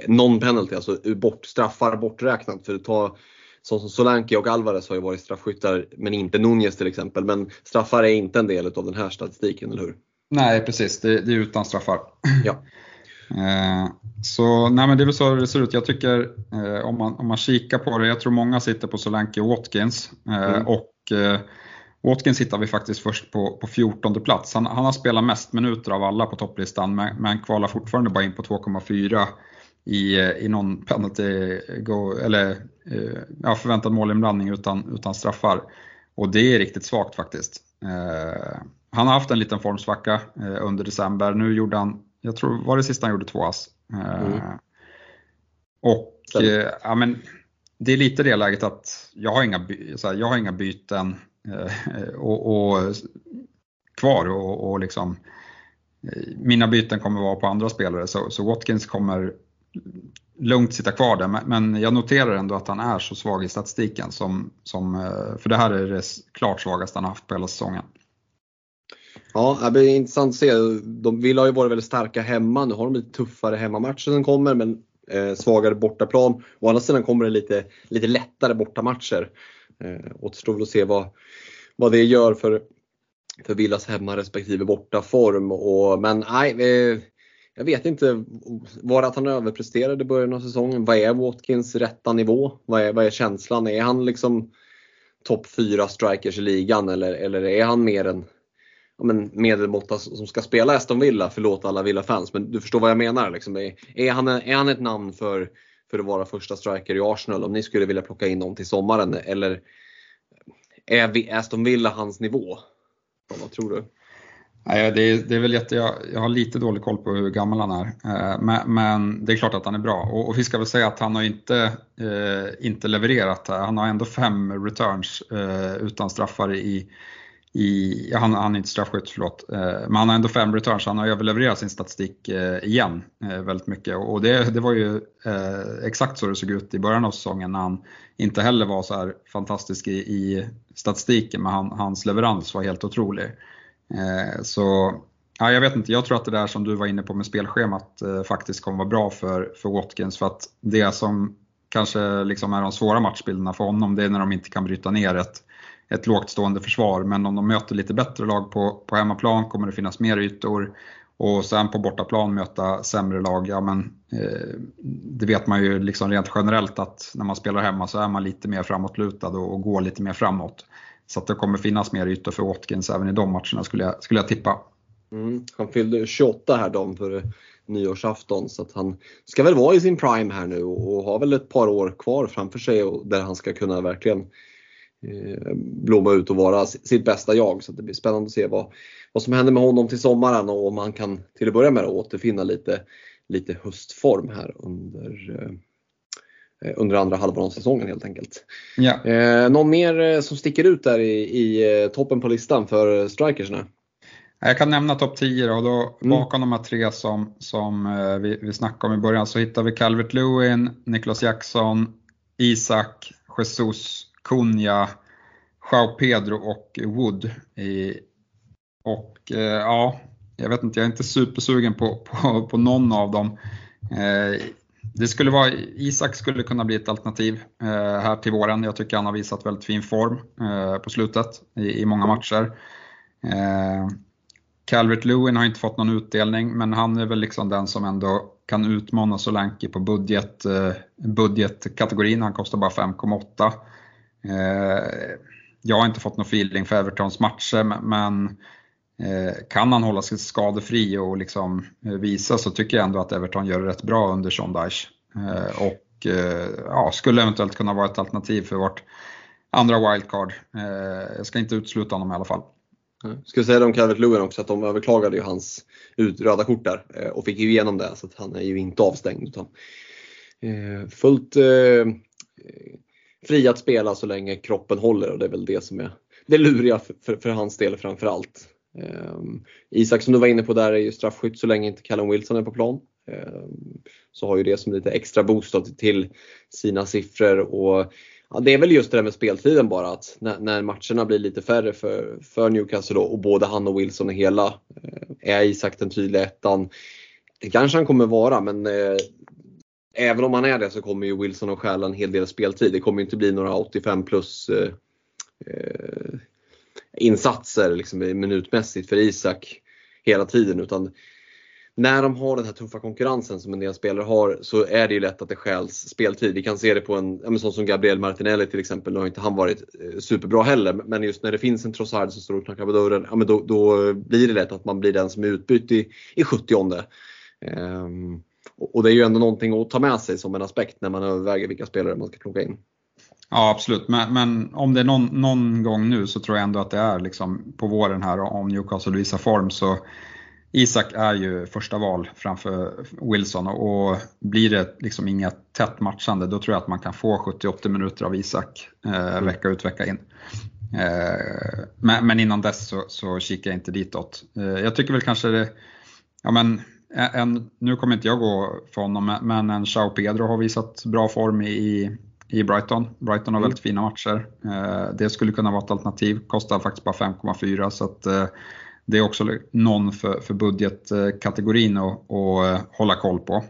non-penalty, alltså bort, straffar borträknat. För ta som Solanke och Alvarez har ju varit straffskyttar, men inte Nunez till exempel. Men straffar är inte en del av den här statistiken, eller hur? Nej precis, det, det är utan straffar. Ja. [laughs] Eh, så nej men det är väl så det ser ut. Jag tycker eh, om, man, om man kikar på det, jag tror många sitter på Solanke och Watkins. Eh, mm. Och Watkins hittar vi faktiskt först på, på 14 plats. Han, han har spelat mest minuter av alla på topplistan men, men kvalar fortfarande bara in på 2,4 i, i någon penalty go, eller ja, förväntad målinblandning utan, utan straffar. Och det är riktigt svagt faktiskt. han har haft en liten formsvacka under december. Nu gjorde han jag tror, var det sista han gjorde två ass. Mm. Eh, och eh, ja, men det är lite det läget att jag har inga, så här, jag har inga byten eh, och, och, kvar och, och liksom eh, mina byten kommer vara på andra spelare så, så Watkins kommer lugnt sitta kvar där men jag noterar ändå att han är så svag i statistiken som, som eh, för det här är det klart svagaste han har haft på hela säsongen. Ja, det blir intressant att se. De vill ha ju varit väldigt starka hemma. Nu har de lite tuffare hemmamatcher som kommer men eh, svagare bortaplan. Å andra sidan kommer det lite, lite lättare bortamatcher. Eh, återstår väl att se vad, vad det gör för, för Villas hemma respektive bortaform. Och, men nej, eh, jag vet inte. Var det att han överpresterade i början av säsongen? Vad är Watkins rätta nivå? Vad är, vad är känslan? Är han liksom topp 4 strikers i ligan eller, eller är han mer en men medelmåtta som ska spela Aston Villa, förlåt alla Villa-fans, men du förstår vad jag menar. Liksom. Är, han, är han ett namn för, för att vara första striker i Arsenal om ni skulle vilja plocka in någon till sommaren? Eller är Aston Villa hans nivå? Vad tror du? Nej, det, är, det är väl jätte, jag, jag, har lite dålig koll på hur gammal han är. Eh, men, men, det är klart att han är bra. Och, och vi ska väl säga att han har inte, eh, inte levererat. Han har ändå fem returns eh, utan straffar i, i han, han är inte straffskytt, förlåt. Eh, men han har ändå fem returns. Han har överlevererat sin statistik eh, igen eh, väldigt mycket. Och det, det var ju exakt så det såg ut i början av säsongen när han inte heller var så här fantastisk i, i statistiken. Men han, hans leverans var helt otrolig. Så ja, jag vet inte, jag tror att det där som du var inne på med spelschemat faktiskt kommer vara bra för, för Watkins. För att det som kanske liksom är de svåra matchbilderna för honom, det är när de inte kan bryta ner ett, ett lågt stående försvar. Men om de möter lite bättre lag på, på hemmaplan kommer det finnas mer ytor. Och sen på bortaplan möta sämre lag, ja men eh, det vet man ju liksom rent generellt att när man spelar hemma så är man lite mer framåtlutad och, och går lite mer framåt. Så att det kommer finnas mer ytor för Watkins även i de matcherna skulle jag, skulle jag tippa. Mm, han fyllde 28 här dagen för eh, nyårsafton så att han ska väl vara i sin prime här nu och har väl ett par år kvar framför sig där han ska kunna verkligen blomma ut och vara sitt bästa jag. Så det blir spännande att se vad, vad som händer med honom till sommaren och om han kan till att börja med återfinna lite, lite höstform här under eh, Eh, under andra halvan av säsongen helt enkelt. Ja. Eh, någon mer eh, som sticker ut där i, i eh, toppen på listan för strikersna? Jag kan nämna topp 10 och då mm. bakom de här tre som, som vi, vi snackade om i början så hittar vi Calvert Lewin, Niklas Jackson, Isak, Jesus, Kunja, Joao Pedro och Wood. I, och eh, ja, jag vet inte, jag är inte supersugen på, på, på någon av dem. Eh, det skulle vara, Isak skulle kunna bli ett alternativ eh, här till våren. Jag tycker han har visat väldigt fin form på slutet i, i många matcher. Eh, Calvert Lewin har inte fått någon utdelning men han är väl liksom den som ändå kan utmana Solanke på budget, budgetkategorin. Han kostar bara 5,8. Eh, jag har inte fått någon feeling för Evertons matcher men eh, kan han hålla sig skadefri och liksom eh, visa så tycker jag ändå att Everton gör det rätt bra under Sean Dyche. Och ja, skulle eventuellt kunna vara ett alternativ för vårt andra wildcard. Jag ska inte utesluta honom i alla fall. Jag ska säga det om Calvert Lewin också att de överklagade ju hans röda kort där och fick ju igenom det så att han är ju inte avstängd. Utan fullt fri att spela så länge kroppen håller och det är väl det som är det luriga för, för, för hans del framförallt. Um, Isak som du var inne på där är ju straffskytt så länge inte Callum Wilson är på plan. Um, så har ju det som lite extra boost till sina siffror. Och, ja, det är väl just det där med speltiden bara att när, när matcherna blir lite färre för, för Newcastle då, och både han och Wilson är hela. Uh, är Isak den tydliga ettan? Det kanske han kommer vara men uh, även om han är det så kommer ju Wilson att stjäla en hel del speltid. Det kommer inte bli några 85 plus eh, eh, insatser liksom, minutmässigt för Isak hela tiden. Utan när de har den här tuffa konkurrensen som en del spelare har så är det ju lätt att det stjäls speltid. Vi kan se det på en sån som Gabriel Martinelli till exempel. Nu har inte han varit eh, superbra heller men just när det finns en Trossard som står och knackar på dörren, ja, men då, då, blir det lätt att man blir den som är utbytt i, i 70 um, ehm, och det är ju ändå någonting att ta med sig som en aspekt när man överväger vilka spelare man ska plocka in. Ja absolut, men, men, om det är någon, någon, gång nu så tror jag ändå att det är liksom på våren här om Newcastle visar form så Isak är ju första val framför Wilson och blir det liksom inget tätt matchande då tror jag att man kan få 70-80 minuter av Isak eh, mm. vecka ut vecka in. Eh, men, men, innan dess så, så kikar jag inte ditåt. Eh, jag tycker väl kanske det, ja men en, nu kommer inte jag gå för honom, men en Chao Pedro har visat bra form i, i Brighton. Brighton har mm. väldigt fina matcher. Eh, det skulle kunna vara ett alternativ, kostar faktiskt bara 5,4 så att eh, det är också någon för, för budgetkategorin att, att hålla koll på.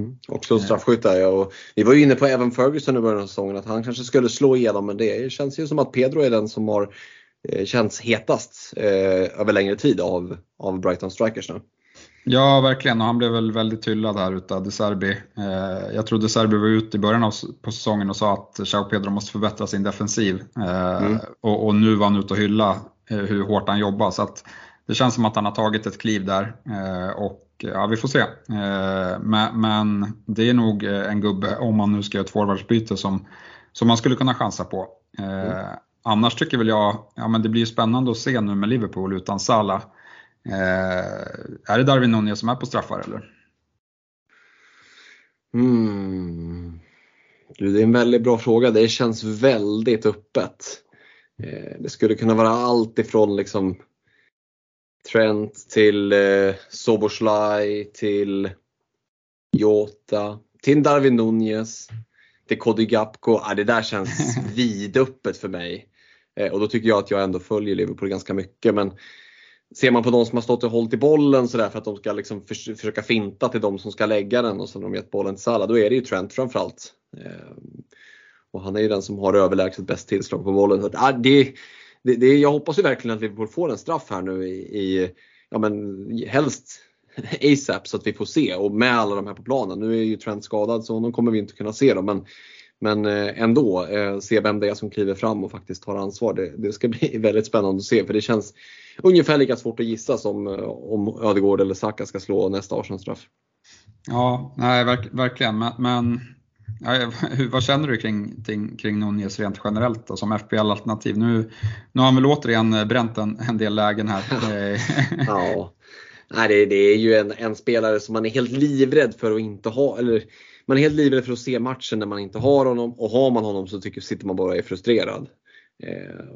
Mm. Också straffskytt där och Vi var ju inne på Evan Ferguson i början av säsongen att han kanske skulle slå igenom men det känns ju som att Pedro är den som har eh, känts hetast eh, över längre tid av, av Brighton Strikers nu. Ja, verkligen. Och han blev väl väldigt hyllad här utav De Serbi. Eh, jag tror De Serbi var ute i början av på säsongen och sa att Chao Pedro måste förbättra sin defensiv. Eh, mm. och, och, nu var han ute och hylla eh, hur hårt han jobbar. Så att det känns som att han har tagit ett kliv där. och ja, vi får se. Men, men, det är nog en gubbe, om man nu ska göra ett forwardsbyte, som, som man skulle kunna chansa på. Mm. Annars tycker väl jag, ja men det blir ju spännande att se nu med Liverpool utan Salah. Är det Darwin Nunez som är på straffar eller? Mm. Du, det är en väldigt bra fråga. Det känns väldigt öppet. Eh, det skulle kunna vara allt ifrån liksom Trent till eh, Soboslaj till Jota till Darwin Nunez till Cody Gapko. Ah, det där känns [laughs] vidöppet för mig. Eh, och då tycker jag att jag ändå följer Liverpool ganska mycket. Men ser man på de som har stått och hållit i bollen sådär för att de ska liksom för, försöka finta till de som ska lägga den och sen har de gett bollen till Salah, då är det ju Trent framförallt. Eh, och han är ju den som har överlägset bäst tillslag på bollen. Så, ah, det, det, det, jag hoppas ju verkligen att vi får en straff här nu i, i ja men helst [laughs] ASAP så att vi får se och med alla de här på planen. Nu är ju Trent skadad så honom kommer vi inte kunna se då men, men eh, ändå eh, se vem det är som kliver fram och faktiskt tar ansvar. Det, det ska bli [laughs] väldigt spännande att se för det känns ungefär lika svårt att gissa som eh, om Ödegård eller Saka ska slå nästa Arsenal-straff. Ja, nej, verk, verkligen. Men, men ja, [laughs] hur, vad känner du kring, kring, kring Nunez rent generellt då, som FPL-alternativ? Nu, nu har han väl återigen bränt en, en del lägen här. [laughs] ja, nej, det, det, är ju en, en, spelare som man är helt livrädd för att inte ha. Eller, man är helt livrädd för att se matchen när man inte har honom och har man honom så tycker, sitter man bara och är frustrerad. Eh,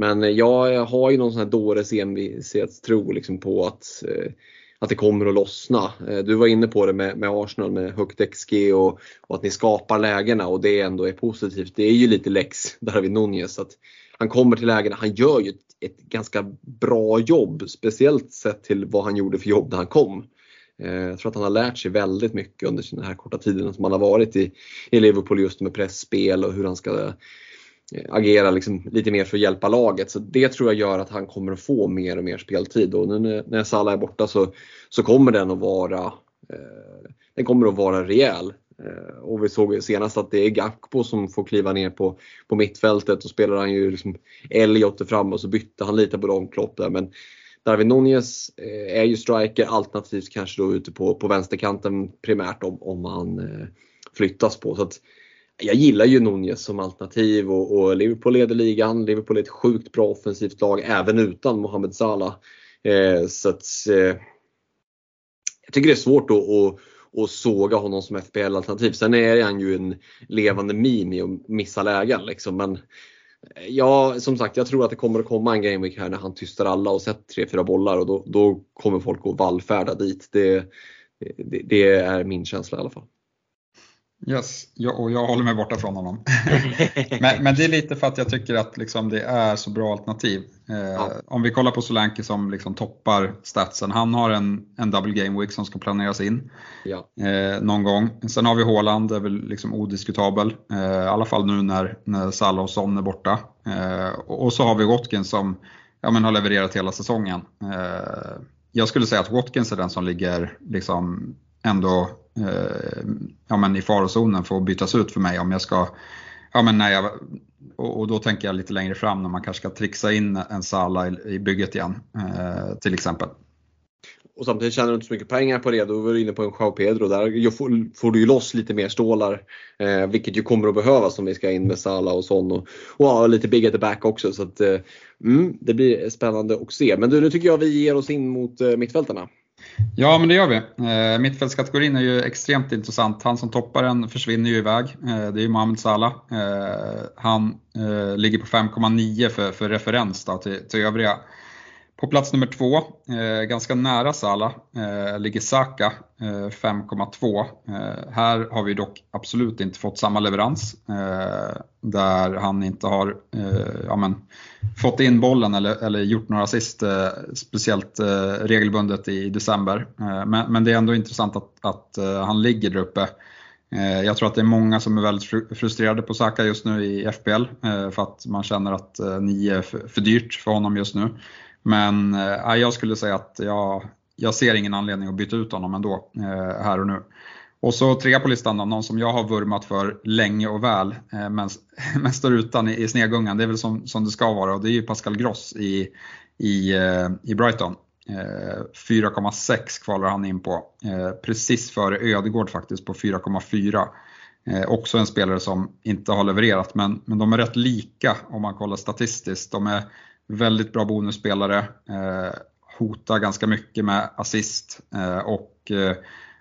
men jag har ju någon sån här dåres envishetstro liksom på att, eh, att det kommer att lossna. Eh, du var inne på det med, med Arsenal med högt XG och, och, att ni skapar lägena och det ändå är positivt. Det är ju lite lex Darwin Nunez. Att han kommer till lägena, han gör ju ett, ett, ganska bra jobb. Speciellt sett till vad han gjorde för jobb när han kom. Eh, jag tror att han har lärt sig väldigt mycket under den här korta tiden som han har varit i, i Liverpool just med pressspel och hur han ska Eh, agera liksom lite mer för att hjälpa laget. Så det tror jag gör att han kommer att få mer och mer speltid. Och nu när Salah är borta så, så kommer den att vara eh, den kommer att vara rejäl. Eh, och vi såg ju senast att det är Gakpo som får kliva ner på, på mittfältet och spelar han ju liksom Elliot fram och så bytte han lite på de Klopp där. Men Darwin Nunez eh, är ju striker alternativt kanske då ute på, på vänsterkanten primärt om, om han eh, flyttas på. Så att, jag gillar ju Nunez som alternativ och, och, Liverpool leder ligan. Liverpool är ett sjukt bra offensivt lag även utan Mohamed Salah. Eh, så att, eh, jag tycker det är svårt att, att, att såga honom som FPL-alternativ. Sen är han ju en levande meme i att missa lägen. Liksom. Men eh, ja, som sagt, jag tror att det kommer att komma en gameweek här när han tystar alla och sätter 3-4 bollar och då, då kommer folk att vallfärda dit. Det, det, det är min känsla i alla fall. Yes, jag, och jag håller mig borta från honom. [laughs] men, men, det är lite för att jag tycker att liksom, det är så bra alternativ. Eh, ja. Om vi kollar på Solanke som liksom toppar statsen, han har en, en double game week som ska planeras in ja. eh, någon gång. Sen har vi Håland, det är väl liksom odiskutabel, eh, i alla fall nu när, när Salah och Son är borta. Eh, och så har vi Watkins som ja, men har levererat hela säsongen. Eh, jag skulle säga att Watkins är den som ligger liksom ändå Eh, ja, men i farozonen för att bytas ut för mig om jag ska, ja, men när jag, och, då tänker jag lite längre fram när man kanske ska trixa in en Sala i, bygget igen eh, till exempel. Och samtidigt tjänar du inte så mycket pengar på det. Då var du inne på en Joao Pedro. Där får, du ju loss lite mer stålar. Eh, vilket ju kommer att behövas om vi ska in med Salah och sån. Och, och ja, lite big at the back också. Så att, eh, mm, det blir spännande att se. Men du, nu tycker jag vi ger oss in mot eh, mittfältarna. Ja, men det gör vi. Eh, mittfältskategorin är ju extremt intressant. Han som toppar den försvinner ju iväg. Eh, det är ju Mohamed Salah. Eh, han eh, ligger på 5,9 för, för referens då, till, till övriga. På plats nummer två, eh, ganska nära Sala, eh, ligger Saka eh, 5,2. Eh, här har vi dock absolut inte fått samma leverans. Eh, där han inte har ja, men, fått in bollen eller, eller gjort några assist, eh, speciellt eh, regelbundet i december. Eh, men, men, det är ändå intressant att, att han ligger där uppe. Jag tror att det är många som är väldigt frustrerade på Saka just nu i FPL för att man känner att 9 är för dyrt för honom just nu. Men eh, jag skulle säga att jag, jag ser ingen anledning att byta ut honom ändå eh, här och nu. Och så trea på listan då, någon som jag har vurmat för länge och väl, eh, men, [laughs] men står utan i, i snegungan. Det är väl som, som det ska vara och det är ju Pascal Gross i, i, eh, i Brighton. Eh, 4,6 kvalar han in på, precis före Ödegård faktiskt på 4,4. Också en spelare som inte har levererat men, men de är rätt lika om man kollar statistiskt. De är väldigt bra bonusspelare, eh, hotar ganska mycket med assist eh, och eh,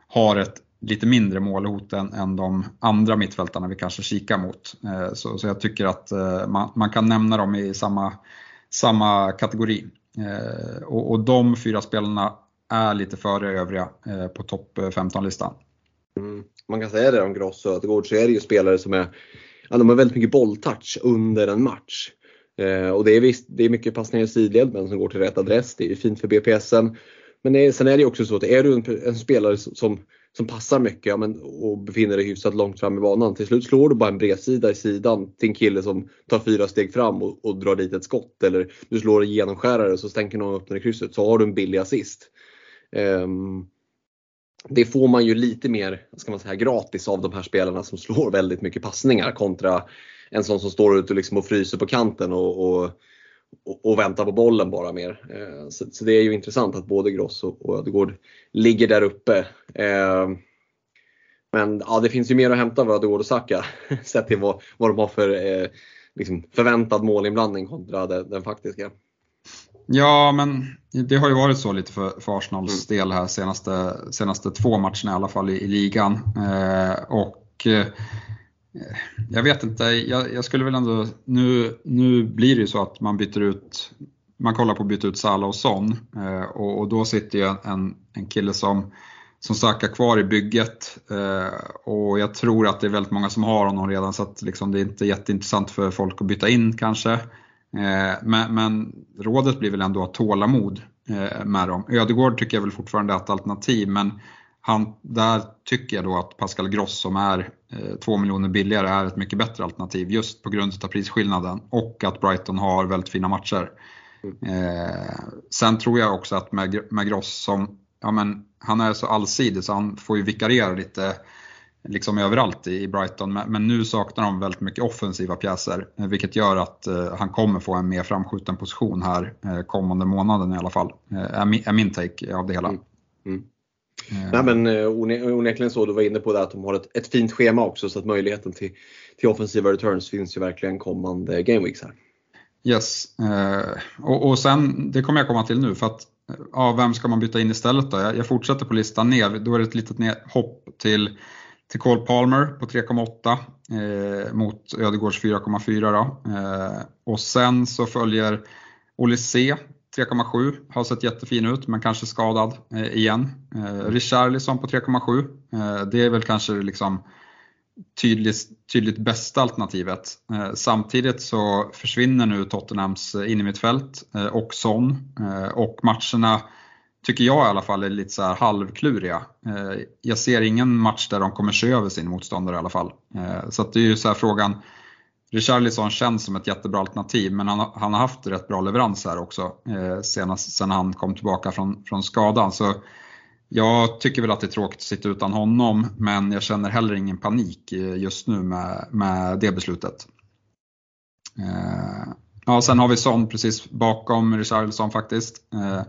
har ett lite mindre målhot än, än de andra mittfältarna vi kanske kikar mot. Så, så jag tycker att man, man kan nämna dem i samma, samma kategori. Och, och de fyra spelarna är lite före övriga på topp 15-listan. Mm. Man kan säga det om Gross och Ödegård så är det ju spelare som är, ja, de har väldigt mycket bolltouch under en match. Eh, och det är visst, det är mycket passningar i sidled men som går till rätt adress. Det är fint för BPSen. Men det, sen är det också så att är du en, en spelare som, som passar mycket ja, men, och befinner dig hyfsat långt fram i banan. Till slut slår du bara en bredsida i sidan till en kille som tar fyra steg fram och, och drar dit ett skott. Eller du slår en genomskärare så stänker någon upp den i krysset så har du en billig assist. Um, det får man ju lite mer ska man säga, gratis av de här spelarna som slår väldigt mycket passningar kontra en sån som står ute liksom och fryser på kanten och, och, och, väntar på bollen bara mer. Eh, så, så, det är ju intressant att både Gross och, Ödegård ligger där uppe. Eh, men ja, det finns ju mer att hämta av Ödegård och Saka [laughs] sett till vad, vad de har för eh, liksom förväntad målinblandning kontra den, den faktiska. Ja, men det har ju varit så lite för, för Arsenals mm. del här senaste, senaste två matcherna i alla fall i, i ligan. Eh, och eh, jag vet inte, jag, jag, skulle väl ändå, nu, nu blir det ju så att man byter ut, man kollar på att byta ut Sala och Son eh, och, och, då sitter ju en, en kille som som söker kvar i bygget eh, och jag tror att det är väldigt många som har honom redan så att liksom, det är inte jätteintressant för folk att byta in kanske. Eh, men, men, rådet blir väl ändå att tålamod eh, med dem. Ödegård tycker jag väl fortfarande är ett alternativ men han, där tycker jag då att Pascal Gross som är Eh, 2 miljoner billigare är ett mycket bättre alternativ just på grund av prisskillnaden och att Brighton har väldigt fina matcher. Eh, sen tror jag också att med, med Gross som, ja men han är så allsidig så han får ju vikariera lite liksom överallt i Brighton. Men nu saknar de väldigt mycket offensiva pjäser eh, vilket gör att eh, han kommer få en mer framskjuten position här eh, kommande månaden i alla fall. Eh, är min take av det hela. Mm. Mm. Nej men onekligen så, du var inne på det att de har ett, ett fint schema också så att möjligheten till, till offensiva returns finns ju verkligen kommande gameweeks här. Yes, och, och sen, det kommer jag komma till nu för att ja, vem ska man byta in istället då? Jag, jag fortsätter på listan ner, då är det ett litet ner, hopp till till Cole Palmer på 3,8 eh, mot Ödegårds 4,4 eh, och sen så följer Olysée 3,7 har sett jättefin ut men kanske skadad eh, igen. Eh, Richarlison på 3,7 eh, det är väl kanske liksom tydligt, tydligt bästa alternativet. Eh, samtidigt så försvinner nu Tottenhams eh, innermittfält eh, och Son eh, och matcherna tycker jag i alla fall är lite så här halvkluriga. Eh, jag ser ingen match där de kommer se över sin motståndare i alla fall. Eh, så det är ju så här frågan, Richarlison känns som ett jättebra alternativ men han, han har haft rätt bra leverans här också eh, senast sen han kom tillbaka från, från skadan. Så jag tycker väl att det är tråkigt att sitta utan honom men jag känner heller ingen panik eh, just nu med, med det beslutet. Eh, ja, sen har vi Son precis bakom Richarlison faktiskt eh,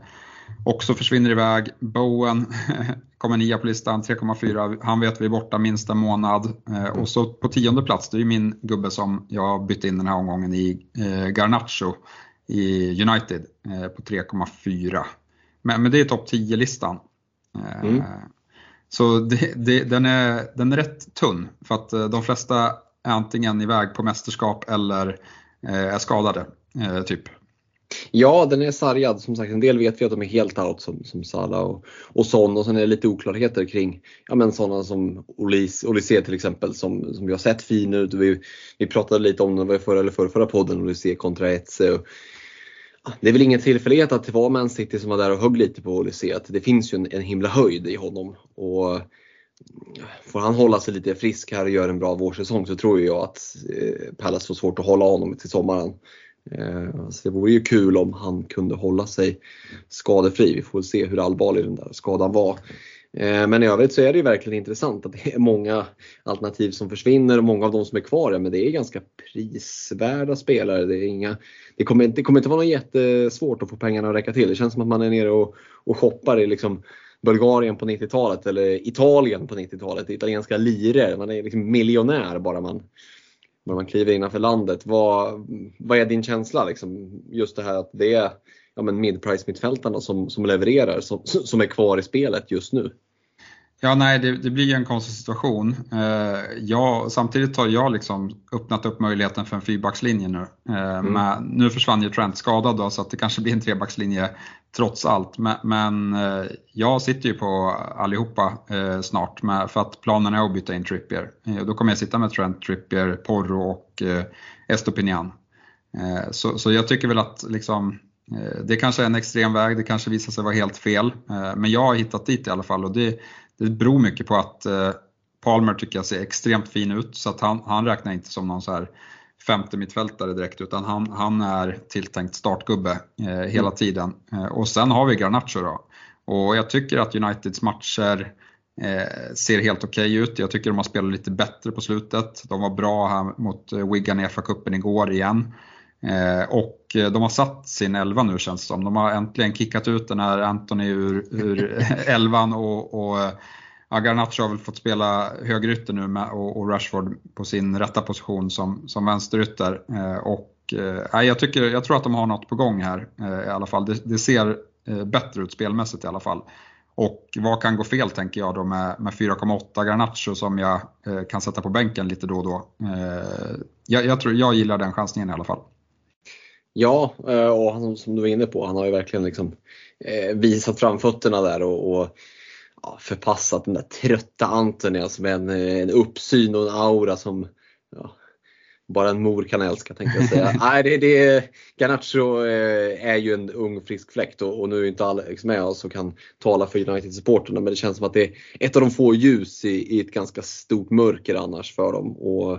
också försvinner iväg. Bowen [laughs] kommer nia på listan, 3,4. Han vet vi är borta minst en månad. Eh, och så på tionde plats, det är min gubbe som jag bytte in den här omgången i eh, Garnacho i United eh, på 3,4. Men, men det är topp 10-listan. Mm. Så det, det, den, är, den är rätt tunn för att de flesta är antingen iväg på mästerskap eller är skadade. Typ. Ja, den är sargad. Som sagt, en del vet vi att de är helt out som, som Salah och, och Son och sen är det lite oklarheter kring ja, men sådana som Olise till exempel som, som vi har sett fin ut. Vi, vi pratade lite om den förra eller förra, förra podden, Olise kontra Etze. Och, det är väl ingen tillfällighet att det var Man City som var där och högg lite på Olise. Att det finns ju en, en himla höjd i honom. Och Får han hålla sig lite frisk här och göra en bra vårsäsong så tror jag att eh, Palace får svårt att hålla honom till sommaren. Eh, så det vore ju kul om han kunde hålla sig skadefri. Vi får se hur allvarlig den där skadan var. Eh, men i övrigt så är det ju verkligen intressant att det är många alternativ som försvinner och många av de som är kvar, men det är ganska prisvärda spelare. Det, är inga, det, kommer, det kommer inte vara något jättesvårt att få pengarna att räcka till. Det känns som att man är nere och, och shoppar i liksom Bulgarien på 90-talet eller Italien på 90-talet. Italienska liror. Man är liksom miljonär bara man när man kliver innanför landet. Vad, vad är din känsla? Liksom? Just det här att det är, ja, mid-price mittfältarna som, som levererar, som, som är kvar i spelet just nu. Ja, nej, det, det blir en konstig situation. Eh, jag, samtidigt har jag liksom öppnat upp möjligheten för en fyrbackslinje nu. Eh, mm. men, nu försvann ju Trent skadad då, så att det kanske blir en trebackslinje trots allt. Men, eh, jag sitter ju på allihopa eh, snart med, för att planen är att byta in Trippier. Eh, då kommer jag sitta med Trent, Trippier, Porro och Estopinian. Så, så jag tycker väl att liksom, det kanske är en extrem väg, det kanske visar sig vara helt fel. Men jag har hittat dit i alla fall och det, det beror mycket på att Palmer tycker jag ser extremt fin ut så att han, han räknar inte som någon så här femte mittfältare direkt utan han, han är tilltänkt startgubbe eh, hela mm. tiden. Eh, och sen har vi Garnacho då. Och jag tycker att Uniteds matcher eh, ser helt okej okay ut. Jag tycker de har spelat lite bättre på slutet. De var bra här mot eh, Wigan i FA-cupen igår igen. Eh, och de har satt sin elva nu känns det som. De har äntligen kickat ut den här Anthony ur, ur [laughs] elvan och, och ja, Garnacho har väl fått spela högerytter nu med, och, och, Rashford på sin rätta position som, som vänsterytter. Eh, och, eh, jag, tycker, jag tror att de har något på gång här eh, i alla fall. Det, det ser eh, bättre ut spelmässigt i alla fall. Och vad kan gå fel tänker jag då med, med 4,8 Garnacho som jag eh, kan sätta på bänken lite då och då. Eh, jag, jag, tror, jag gillar den chansningen i alla fall. Ja, eh, och han, som du var inne på, han har ju verkligen liksom, eh, visat framfötterna där och, och ja, förpassat den där trötta Anthony som är en, en uppsyn och en aura som ja, bara en mor kan älska tänkte jag säga. [laughs] Nej, det, det, Garnacho eh, är ju en ung frisk fläkt och, och nu är inte Alex med oss och kan tala för United-supporterna men det känns som att det är ett av de få ljus i, i ett ganska stort mörker annars för dem. Och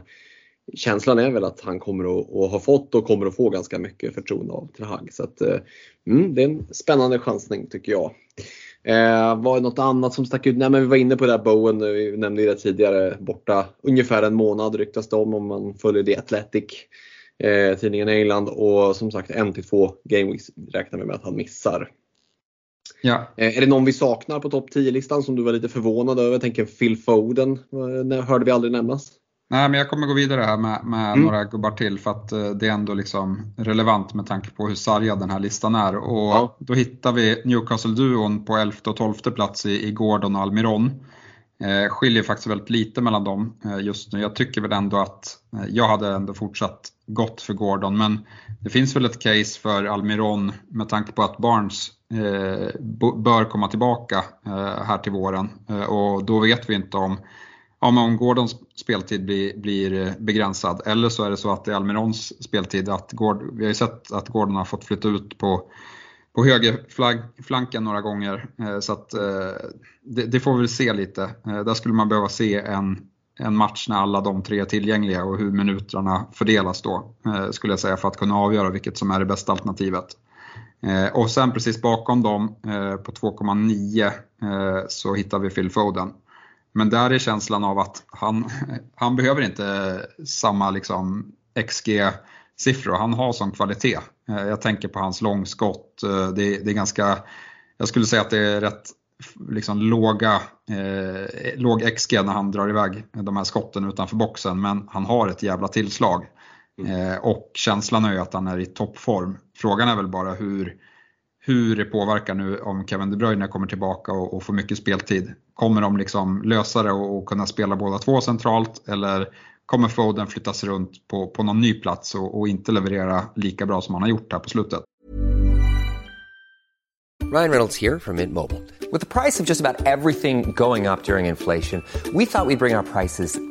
känslan är väl att han kommer att, ha fått och kommer att få ganska mycket förtroende av till Hag. Så att, eh, mm, det är en spännande chansning tycker jag. Eh, var det något annat som stack ut? Nej men vi var inne på det här Bowen, vi nämnde det tidigare, borta ungefär en månad ryktas det om om man följer The Athletic, eh, tidningen i England och som sagt en till två gameweeks räknar vi med att han missar. Ja. Eh, är det någon vi saknar på topp 10-listan som du var lite förvånad över? Jag tänker Phil Foden, eh, hörde vi aldrig nämnas. Nej, men jag kommer gå vidare här med, med mm. några gubbar till för att eh, det är ändå liksom relevant med tanke på hur sargad den här listan är. Och ja. Då hittar vi Newcastle-duon på 11 och 12 plats i, i Gordon och Almiron. Eh, skiljer faktiskt väldigt lite mellan dem eh, just nu. Jag tycker väl ändå att eh, jag hade ändå fortsatt gott för Gordon men det finns väl ett case för Almiron med tanke på att Barnes eh, bör komma tillbaka eh, här till våren och då vet vi inte om ja, men om Gordons speltid blir, blir, eh, begränsad eller så är det så att det är Almirons speltid. Att Gord, vi har ju sett att Gordon har fått flytta ut på, på högerflanken några gånger. Eh, så att, eh, det, det, får vi väl se lite. Där skulle man behöva se en, en match när alla de tre är tillgängliga och hur minuterna fördelas då. Skulle jag säga för att kunna avgöra vilket som är det bästa alternativet. Och sen precis bakom dem på 2,9 så hittar vi Phil Foden. Men där är känslan av att han, han behöver inte samma liksom XG-siffror, han har sån kvalitet. Eh, jag tänker på hans långskott, eh, det, det är ganska, jag skulle säga att det är rätt liksom låga, eh, låg XG när han drar iväg de här skotten utanför boxen, men han har ett jävla tillslag. Mm. Eh, och känslan är ju att han är i toppform. Frågan är väl bara hur, hur det påverkar nu om Kevin De Bruyne kommer tillbaka och, och får mycket speltid. Kommer de liksom lösa det och, och, kunna spela båda två centralt eller kommer Foden flyttas runt på, på någon ny plats och, och inte leverera lika bra som han har gjort här på slutet? Ryan Reynolds här från Mint Mobile. Med priset på nästan allt som går upp under inflationen, trodde vi att vi skulle bring våra priser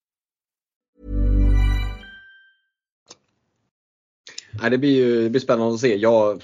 Nej, det, blir ju, det blir spännande att se. Jag,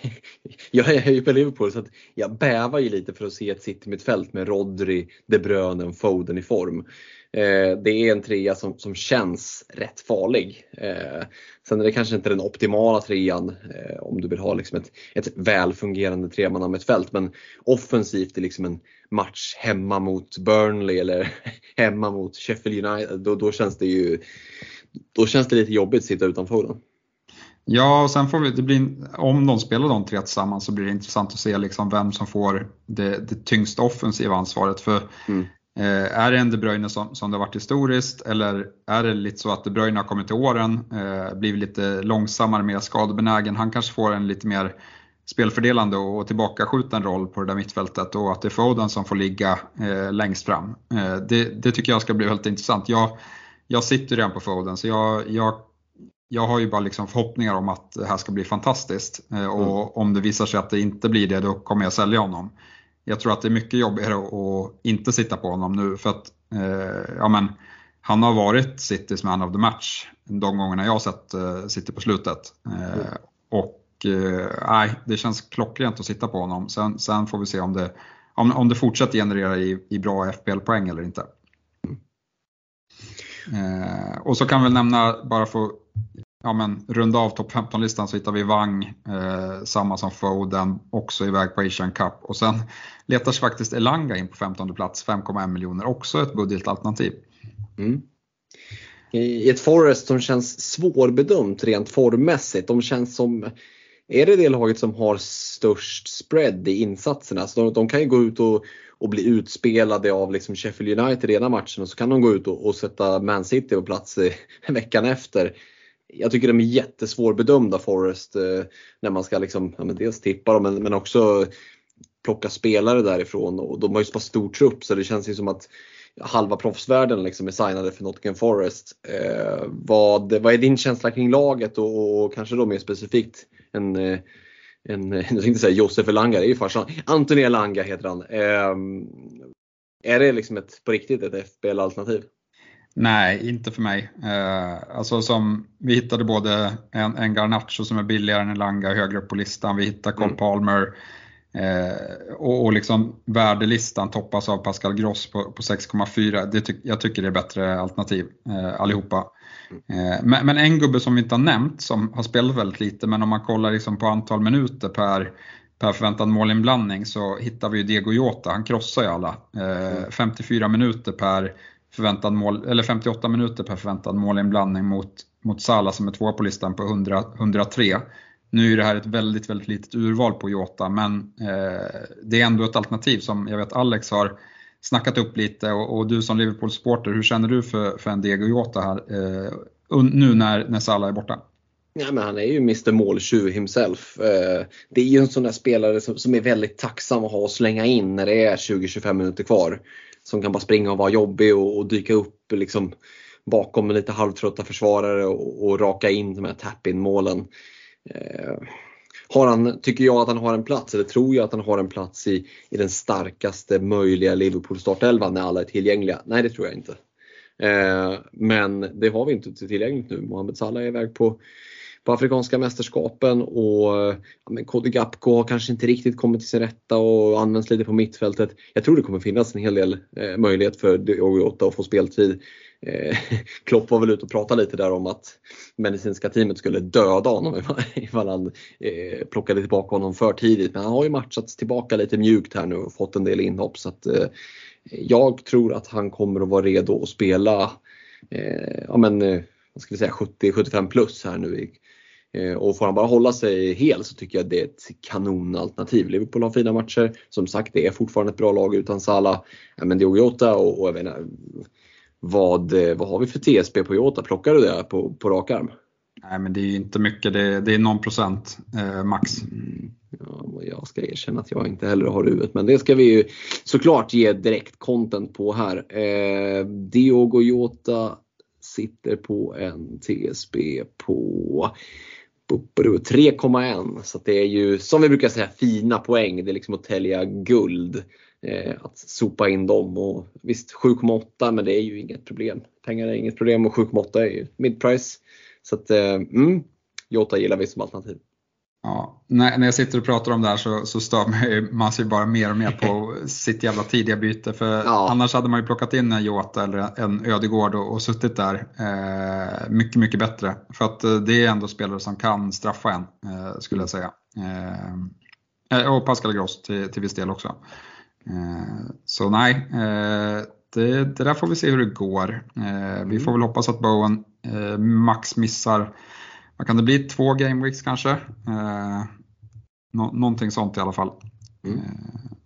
[laughs] jag är ju på Liverpool så att jag bävar ju lite för att se ett City mittfält med Rodri, De Bruyne och Foden i form. Eh, det är en trea som, som känns rätt farlig. Eh, sen är det kanske inte den optimala trean eh, om du vill ha liksom ett, ett välfungerande tremannamittfält men offensivt i liksom en match hemma mot Burnley eller [laughs] hemma mot Sheffield United, då, då känns det ju då känns det lite jobbigt att sitta utan Foden. Ja, och sen får vi, det blir, om de spelar de tre tillsammans så blir det intressant att se liksom vem som får det, det tyngsta offensiva ansvaret. För mm. eh, är det en De Bruyne som, som det har varit historiskt eller är det lite så att De Bruyne har kommit till åren, eh, blivit lite långsammare, mer skadebenägen. Han kanske får en lite mer spelfördelande och tillbakaskjuten roll på det där mittfältet och att det är Foden som får ligga eh, längst fram. Eh, det, det, tycker jag ska bli väldigt intressant. Jag, jag sitter redan på Foden så jag, jag jag har ju bara liksom förhoppningar om att det här ska bli fantastiskt. Eh, och mm. om det visar sig att det inte blir det, då kommer jag sälja honom. Jag tror att det är mycket jobbigare att inte sitta på honom nu för att eh, ja, men, han har varit Citys man of the match de gångerna jag har sett eh, City på slutet. Eh, mm. Och eh, nej, det känns klockrent att sitta på honom. Sen, sen får vi se om det, om, om det fortsätter generera i, i bra FPL-poäng eller inte. Mm. Eh, och så kan vi nämna, bara för ja, men, runda av topp 15-listan så hittar vi Wang, eh, samma som Foden, också iväg på Asian Cup. Och sen letar sig faktiskt Elanga in på 15 plats, 5,1 miljoner, också ett budgetalternativ. Mm. I ett Forest som känns svårbedömt rent formmässigt. De känns som, är det det laget som har störst spread i insatserna? Så de, de kan ju gå ut och, och bli utspelade av liksom Sheffield United i ena matchen och så kan de gå ut och, och sätta Man City på plats [laughs] veckan efter jag tycker de är jättesvårbedömda Forest eh, när man ska liksom, ja, men dels tippa dem men, men också plocka spelare därifrån och de har ju så pass stor trupp så det känns ju som att halva proffsvärlden liksom är signade för Nottingham Forest. Eh, vad, vad är din känsla kring laget och, och kanske då mer specifikt en, eh, en [laughs] jag tänkte säga Josef Elanga, det är ju farsan. Anthony Elanga heter han. Eh, är det liksom ett, på riktigt ett FBL-alternativ? Nej, inte för mig. Eh, alltså som, vi hittade både en, en Garnacho som är billigare än en Langa högre upp på listan. Vi hittade Cole mm. Palmer eh, och, och liksom värdelistan toppas av Pascal Gross på, på 6,4. Ty, jag tycker det är bättre alternativ eh, allihopa. Eh, men, men, en gubbe som vi inte har nämnt som har spelat väldigt lite men om man kollar liksom på antal minuter per per förväntad målinblandning så hittar vi ju Diego Jota, han krossar ju alla. Eh, 54 mm. minuter per förväntad mål, eller 58 minuter per förväntad målinblandning mot, mot Sala som är tvåa på listan på 100, 103. Nu är det här ett väldigt, väldigt litet urval på Jota men eh, det är ändå ett alternativ som jag vet Alex har snackat upp lite och, och du som Liverpool-supporter, hur känner du för, för en Diego Jota här eh, nu när, när Salah är borta? Ja, men han är ju Mr måltjuv himself. Eh, det är ju en sån där spelare som, som är väldigt tacksam att ha och slänga in när det är 20-25 minuter kvar som kan bara springa och vara jobbig och, och dyka upp liksom bakom lite halvtrötta försvarare och, och raka in de här tap-in målen. Eh, har han, tycker jag att han har en plats, eller tror jag att han har en plats i, i den starkaste möjliga Liverpool startelvan när alla är tillgängliga? Nej, det tror jag inte. Eh, men det har vi inte tillgängligt nu. Mohamed Salah är iväg på på Afrikanska mästerskapen och ja, men Cody Gapko har kanske inte riktigt kommit till sin rätta och används lite på mittfältet. Jag tror det kommer finnas en hel del eh, möjlighet för Diogo Jota att få speltid. Eh, [laughs] Klopp var väl ute och pratade lite där om att medicinska teamet skulle döda honom [laughs] ifall han eh, plockade tillbaka honom för tidigt. Men han har ju matchats tillbaka lite mjukt här nu och fått en del inhopp. Så att, eh, jag tror att han kommer att vara redo att spela eh, ja, men, eh, vad ska vi säga, 70-75 plus här nu i och får han bara hålla sig hel så tycker jag det är ett kanonalternativ. Liverpool har fina matcher. Som sagt, det är fortfarande ett bra lag utan Salah. Men Diogo Jota och, och jag inte, vad, eh, vad har vi för TSB på Jota? Plockar du det på, på rak arm? Nej men det är inte mycket, det är, det är någon procent eh, max. Mm, ja, jag ska erkänna att jag inte heller har huvudet men det ska vi ju såklart ge direkt content på här. Eh, Diogo Jota sitter på en TSB på 3,1 så det är ju som vi brukar säga fina poäng. Det är liksom att tälja guld. Eh, att sopa in dem och visst 7,8 men det är ju inget problem. Pengar är inget problem och 7,8 är ju midprice. Så att eh, mm, Jota gillar vi som alternativ. Ja, när, när jag sitter och pratar om det här så, så stör man sig bara mer och mer på [laughs] sitt jävla tidiga byte. För ja. annars hade man ju plockat in en Jota eller en Ödegård och, och suttit där eh, mycket, mycket bättre. För att eh, det är ändå spelare som kan straffa en, eh, skulle jag säga. Eh, eh och Pascal Gross till, till viss del också. Eh, så nej, det, det, där får vi se hur det går. vi får väl hoppas att Bowen max missar vad kan det bli, två game weeks kanske? Eh, nå någonting sånt i alla fall. Mm. Eh,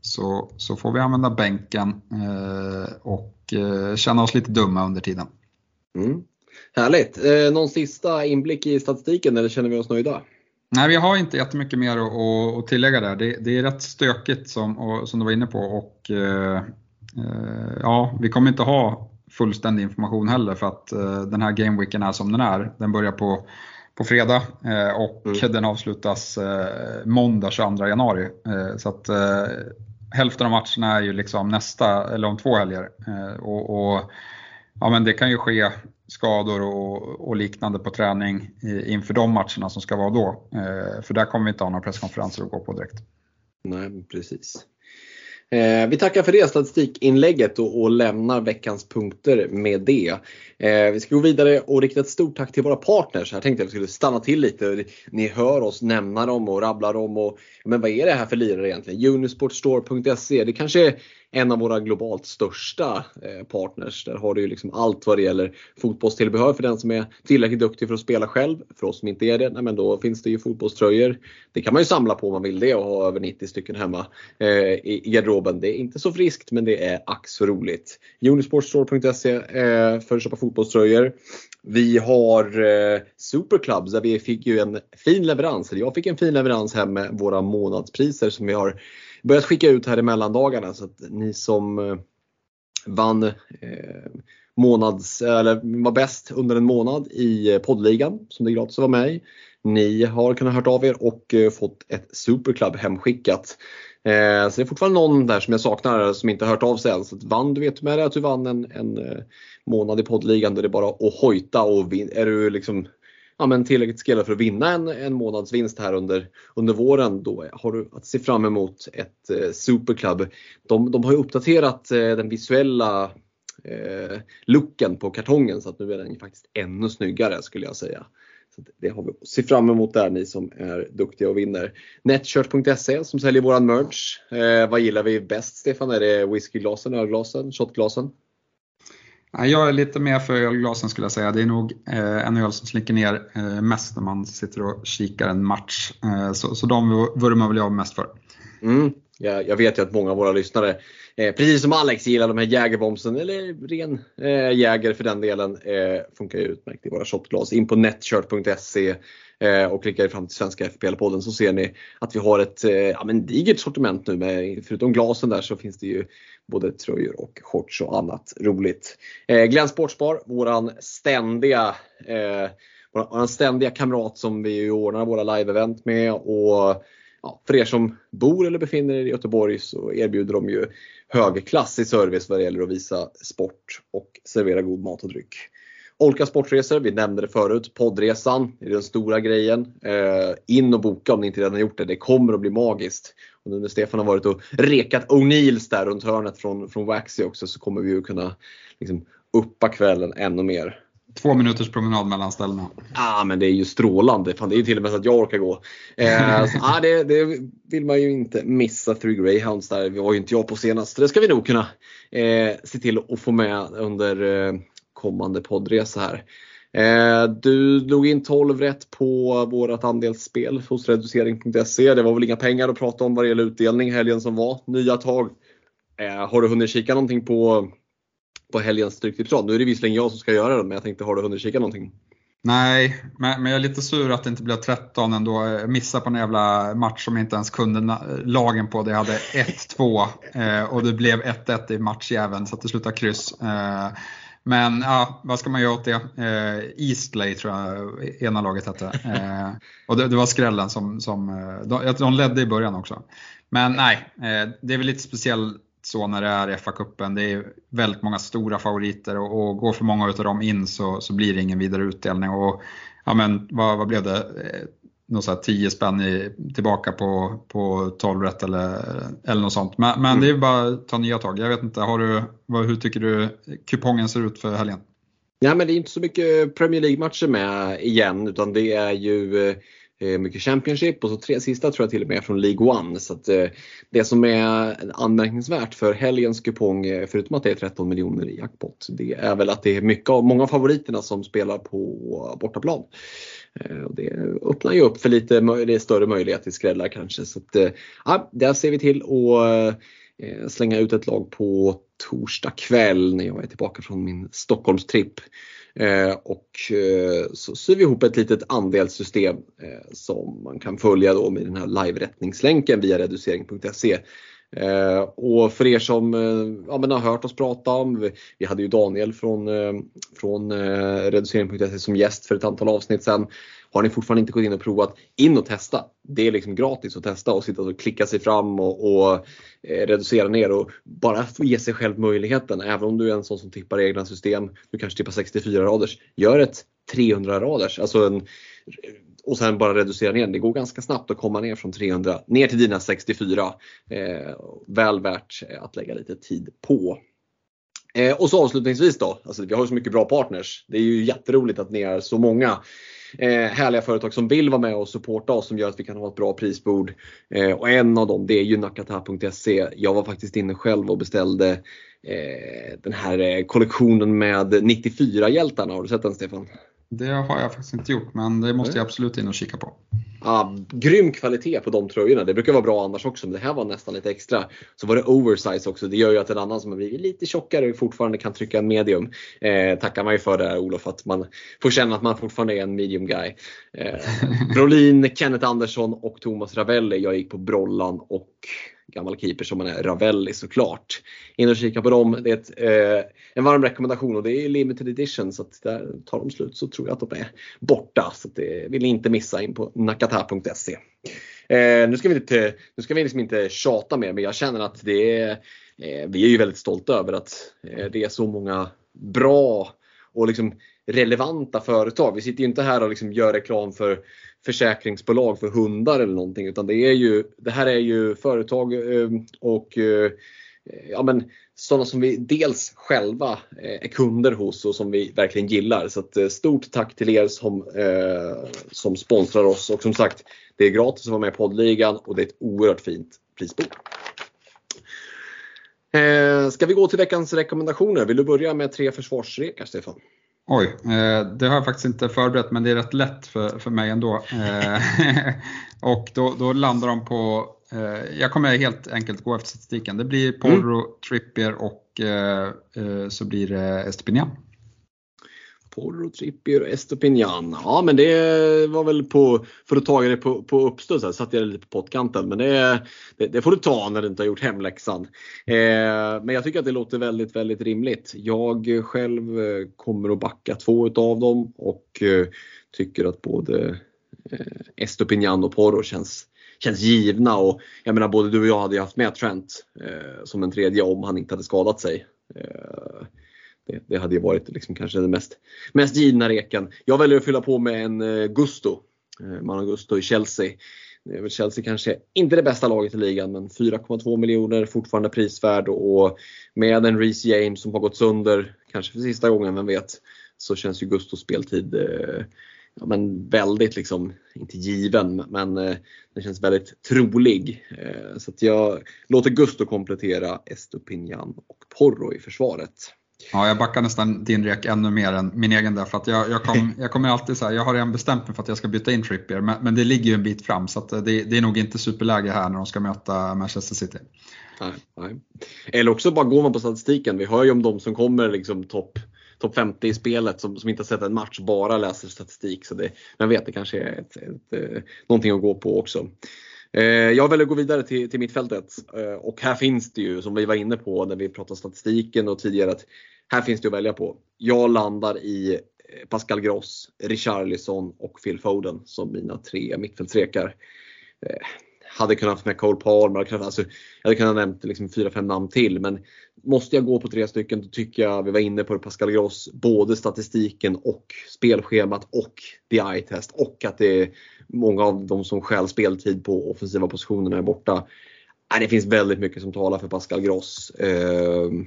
så, så får vi använda bänken eh, och eh, känna oss lite dumma under tiden. Mm. Härligt! Eh, någon sista inblick i statistiken eller känner vi oss nöjda? Nej, vi har inte jättemycket mer att, att tillägga där. Det, det, är rätt stökigt som, och, som du var inne på och ja, vi kommer inte ha fullständig information heller för att den här gameweeken är som den är. Den börjar på på fredag eh, och mm. den avslutas eh, måndag 22 januari. Eh, så att hälften av matcherna är ju liksom nästa, eller om två helger. Och, och ja, men det kan ju ske skador och, och, liknande på träning inför de matcherna som ska vara då. För där kommer vi inte ha några presskonferenser att gå på direkt. Nej, precis. Eh, vi tackar för det statistikinlägget och, och lämnar veckans punkter med det. Eh, vi ska gå vidare och rikta ett stort tack till våra partners. Jag tänkte att vi skulle stanna till lite. Ni hör oss nämna dem och rabbla dem. Och, men vad är det här för lirare egentligen? Unisportstore.se. Det kanske är en av våra globalt största eh, partners. Där har du ju liksom allt vad det gäller fotbollstillbehör för den som är tillräckligt duktig för att spela själv. För oss som inte är det, nej, men då finns det ju fotbollströjor. Det kan man ju samla på om man vill det och ha över 90 stycken hemma eh, i garderoben. Det är inte så friskt men det är ack så roligt. Unisportstore.se eh, för att köpa fotbollströjor. Vi har eh, Superclubs där vi fick ju en fin leverans, eller jag fick en fin leverans hem med våra månadspriser som vi har börjat skicka ut här i mellandagarna så att ni som eh, vann eh, månads, eller var bäst under en månad i eh, poddligan som det är gratis att vara med i. Ni har kunnat hört av er och eh, fått ett Superclub hemskickat. Eh, så det är fortfarande någon där som jag saknar som inte har hört av sig än. Så att vann, du vet med det att du vann en, en eh, månad i poddligan då det är bara att hojta och vin, är du liksom ja, men tillräckligt skillad för att vinna en, en månadsvinst här under, under våren, då har du att se fram emot ett eh, Superclub. De, de har ju uppdaterat eh, den visuella eh, looken på kartongen så att nu är den faktiskt ännu snyggare skulle jag säga. Så det har vi att se fram emot där ni som är duktiga och vinner. Netshirt.se som säljer våran merch. Eh, vad gillar vi bäst Stefan? Är det whiskyglasen, ölglasen, shotglasen? Jag är lite mer för ölglasen skulle jag säga. Det är nog eh, en öl som slinker ner eh, mest när man sitter och kikar en match. Eh, så, så de vurmar väl jag mest för. Mm. Jag, jag vet ju att många av våra lyssnare, eh, precis som Alex, gillar de här Jägerbomsen eller ren eh, Jäger för den delen. Eh, funkar ju utmärkt i våra shotglas. In på netshirt.se eh, och klicka er fram till Svenska FPL-podden så ser ni att vi har ett eh, ja, men digert sortiment nu. Med, förutom glasen där så finns det ju både tröjor och shorts och annat roligt. Eh, Glenn Sportsbar, våran ständiga eh, våran ständiga kamrat som vi ordnar våra live-event med och ja, för er som bor eller befinner er i Göteborg så erbjuder de ju högklassig service vad det gäller att visa sport och servera god mat och dryck. Olka Sportresor, vi nämnde det förut, poddresan är den stora grejen. Eh, in och boka om ni inte redan gjort det, det kommer att bli magiskt. Och nu när Stefan har varit och rekat O'Neills där runt hörnet från, från Waxy också så kommer vi ju kunna liksom, uppa kvällen ännu mer. Två minuters promenad mellan ställena. Ja ah, men det är ju strålande. Fan, det är ju till och med så att jag orkar gå. Eh, så, ah, det, det, vill man ju inte missa. Three Greyhounds där vi var ju inte jag på senast. Så det ska vi nog kunna eh, se till att få med under eh, kommande poddresa här. Eh, du drog in 12 rätt på vårt andelsspel hos reducering.se. Det var väl inga pengar att prata om vad det gäller utdelning helgen som var. Nya tag. Eh, har du hunnit kika någonting på, på helgens Stryktipsrad? Nu är det visserligen jag som ska göra det, men jag tänkte, har du hunnit kika någonting? Nej, men, men jag är lite sur att det inte blev 13 ändå. Jag missade på en jävla match som jag inte ens kunde lagen på. Det hade 1-2 eh, och det blev 1-1 i matchjäveln så att det slutade kryss. Eh, Men ja, vad ska man göra åt det? Eh, Eastley tror jag ena laget hette. Eh, och det, det, var skrällen som, som eh, de, de ledde i början också. Men nej, eh, det är väl lite speciellt så när det är FA-cupen. Det är väldigt många stora favoriter och, och går för många av dem in så, så blir det ingen vidare utdelning. Och, ja, men, vad, vad blev det? Eh, något så här 10 spänn i, tillbaka på, på 12 rätt eller, eller något sånt. Men, men mm. det är bara att ta nya tag. Jag vet inte, har du, vad, hur tycker du kupongen ser ut för helgen? Ja, men det är inte så mycket Premier League-matcher med igen utan det är ju eh, Eh, mycket Championship och så tre sista tror jag till och med är från League One. Så att, eh, det som är anmärkningsvärt för helgens kupong, eh, förutom att det är 13 miljoner i jackpot, det är väl att det är mycket av, många av favoriterna som spelar på bortaplan. Eh, och det öppnar ju upp för lite större möjlighet till skrällar kanske. Så att, eh, ja, där ser vi till att eh, slänga ut ett lag på torsdag kväll när jag är tillbaka från min Stockholmstripp. Eh, och eh, så syr vi ihop ett litet andelssystem eh, som man kan följa då med den här live-rättningslänken via reducering.se. och för er som ja, men har hört oss prata om, vi, vi hade ju Daniel från, från reducering.se som gäst för ett antal avsnitt sedan. Har ni fortfarande inte gått in och provat, in och testa. Det är liksom gratis att testa och sitta och klicka sig fram och, och eh, reducera ner och bara få ge sig själv möjligheten. Även om du är en sån som tippar egna system, du kanske tippar 64 raders. Gör ett 300 raders. Alltså en, och sen bara reducera ner. Det går ganska snabbt att komma ner från 300 ner till dina 64. Eh, väl värt eh, att lägga lite tid på. Eh, och så avslutningsvis då, alltså vi har ju så mycket bra partners. Det är ju jätteroligt att ni är så många eh, härliga företag som vill vara med och supporta oss som gör att vi kan ha ett bra prisbord. Eh, och en av dem det är ju nakata.se. Jag var faktiskt inne själv och beställde eh, den här eh, kollektionen med 94-hjältarna. Har du sett den Stefan? Det har jag faktiskt inte gjort men det måste jag absolut in och kika på. Ja, grym kvalitet på de tröjorna. Det brukar vara bra annars också men det här var nästan lite extra. Så var det oversize också. Det gör ju att en annan som har blivit lite tjockare fortfarande kan trycka en medium. Eh, tackar man ju för det här Olof, att man får känna att man fortfarande är en medium guy. Eh, [laughs] Brolin, Kenneth Andersson och Thomas Ravelli. Jag gick på Brollan och gammal keeper som man är, Ravelli såklart. In och kika på dem. Det är ett, eh, en varm rekommendation och det är limited edition så att där tar de slut så tror jag att de är borta. Så det vill ni inte missa in på nakata.se. Eh, nu ska vi inte, nu ska vi liksom inte tjata mer men jag känner att det är, eh, vi är ju väldigt stolta över att eh, det är så många bra och liksom relevanta företag. Vi sitter ju inte här och liksom gör reklam för försäkringsbolag för hundar eller någonting utan det, är ju, det här är ju företag eh, och eh, ja, men, sådana som vi dels själva eh, är kunder hos och som vi verkligen gillar. Så att, eh, stort tack till er som, eh, som sponsrar oss och som sagt det är gratis att vara med i poddligan och det är ett oerhört fint prisbord. Ska vi gå till veckans rekommendationer? Vill du börja med tre försvarsrekar Stefan? Oj, eh, det har jag faktiskt inte förberett men det är rätt lätt för, för mig ändå. Eh, [laughs] och då, då landar de på, jag kommer helt enkelt gå efter statistiken. Det blir Porro, mm. Trippier och så blir det Estepinian. Porro, Trippier och Estopinian. Ja men det var väl på, för att ta det på, på uppstuds här, satte jag det lite på pottkanten. Men det, det, det, får du ta när du inte har gjort hemläxan. Eh, men jag tycker att det låter väldigt, väldigt rimligt. Jag själv eh, kommer att backa två utav dem och eh, tycker att både eh, Estopinian och Porro känns känns givna och jag menar både du och jag hade ju haft med Trent eh, som en tredje om han inte hade skadat sig. Eh, det, det, hade ju varit liksom kanske den mest, mest givna reken. Jag väljer att fylla på med en eh, Gusto. Eh, Man Gusto i Chelsea. Chelsea kanske inte det bästa laget i ligan men 4,2 miljoner fortfarande prisvärd och med en Reece James som har gått sönder, kanske för sista gången, vem vet, så känns ju Gustos speltid eh, ja, men väldigt, liksom, inte given, men eh, den känns väldigt trolig. Eh, så jag låter Gusto komplettera Estopinian och Porro i försvaret. Ja, jag backar nästan din rek ännu mer än min egen där. För att jag, jag, kom, [laughs] jag kommer alltid så jag har redan bestämt mig för att jag ska byta in Trippier, men, men det ligger ju en bit fram så det, det, är nog inte superläge här när de ska möta Manchester City. Nej, nej. Eller också bara går man på statistiken. Vi hör ju om de som kommer liksom topp Topp 50 i spelet som, som inte har sett en match, bara läser statistik. Så det, man vet, det kanske är ett, ett, ett, någonting att gå på också. Eh, jag väljer att gå vidare till, till mittfältet eh, och här finns det ju, som vi var inne på när vi pratade statistiken och tidigare, att här finns det att välja på. jag landar i Pascal Gross, Richarlison och Phil Foden som mina tre mittfältsrekar. Hade kunnat haft med Cole Palmer, alltså, jag hade kunnat nämnt liksom fyra, fem namn till. Men måste jag gå på tre stycken då tycker jag, vi var inne på det, Pascal Gross, både statistiken och spelschemat och the eye test och att det är många av de som stjäl speltid på offensiva positionerna är borta. Det finns väldigt mycket som talar för Pascal Gross. Ehm,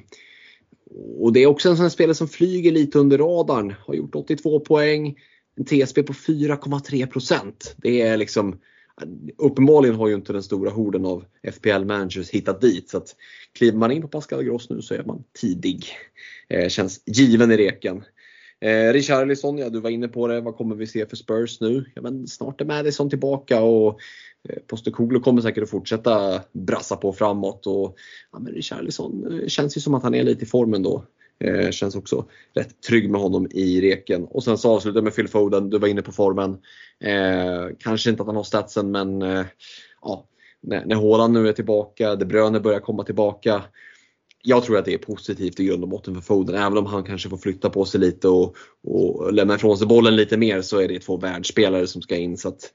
och det är också en sån här spelare som flyger lite under radarn. Har gjort 82 poäng. En TSB på 4,3 procent. Det är liksom Uppenbarligen har ju inte den stora horden av FPL managers hittat dit. Så att kliver man in på Pascal Gross nu så är man tidig. Eh, känns given i reken. Eh, Richarlison, ja du var inne på det. Vad kommer vi se för Spurs nu? Ja, men snart är Madison tillbaka och eh, Postecoglou kommer säkert att fortsätta brassa på framåt. Och, ja, men Richarlison eh, känns ju som att han är lite i formen då. Eh, känns också rätt trygg med honom i reken. Och sen så avslutar jag med Phil Foden, du var inne på formen. Eh, kanske inte att han har statsen men eh, ja, när, när Haaland nu är tillbaka, De Bruyne börjar komma tillbaka. Jag tror att det är positivt i grund och botten för Foden. Även om han kanske får flytta på sig lite och, och lämna ifrån sig bollen lite mer så är det två världsspelare som ska in. Så att,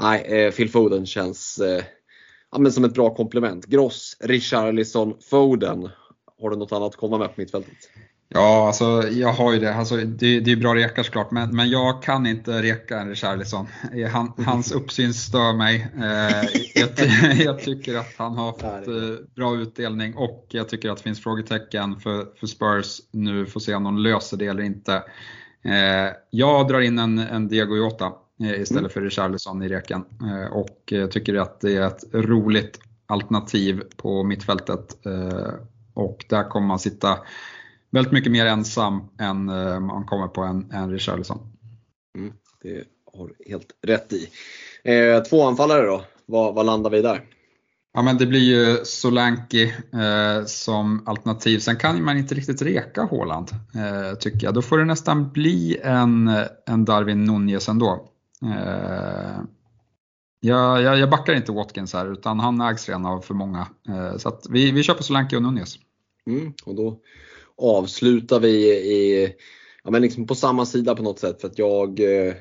nej, eh, Phil Foden känns eh, ja, men som ett bra komplement. Gross, Richarlison, Foden har du något annat att komma med på mittfältet? Ja, alltså jag har ju det. Alltså, det, det är bra rekar såklart, men, men jag kan inte reka en Richarlison. Han, hans uppsyn stör mig. Eh, jag, [laughs] jag, tycker att han har fått eh, bra utdelning och jag tycker att det finns frågetecken för, för Spurs nu. Får se om de löser det eller inte. Eh, jag drar in en, en Diego Jota eh, istället mm. för Richarlison i reken eh, och tycker att det är ett roligt alternativ på mittfältet eh, och där kommer man sitta väldigt mycket mer ensam än eh, man kommer på en, en Richarlison. Mm, det har du helt rätt i. Eh, två anfallare då, vad, vad landar vi där? Ja men det blir ju Solanki eh, som alternativ. Sen kan man inte riktigt reka Håland eh, tycker jag. Då får det nästan bli en, en Darwin Nunez ändå. Eh, jag, jag, jag backar inte Watkins här utan han ägs redan av för många. Eh, så vi, vi kör på Solanke och Nunez. Mm, och då avslutar vi i, ja, men liksom på samma sida på något sätt för att jag, eh,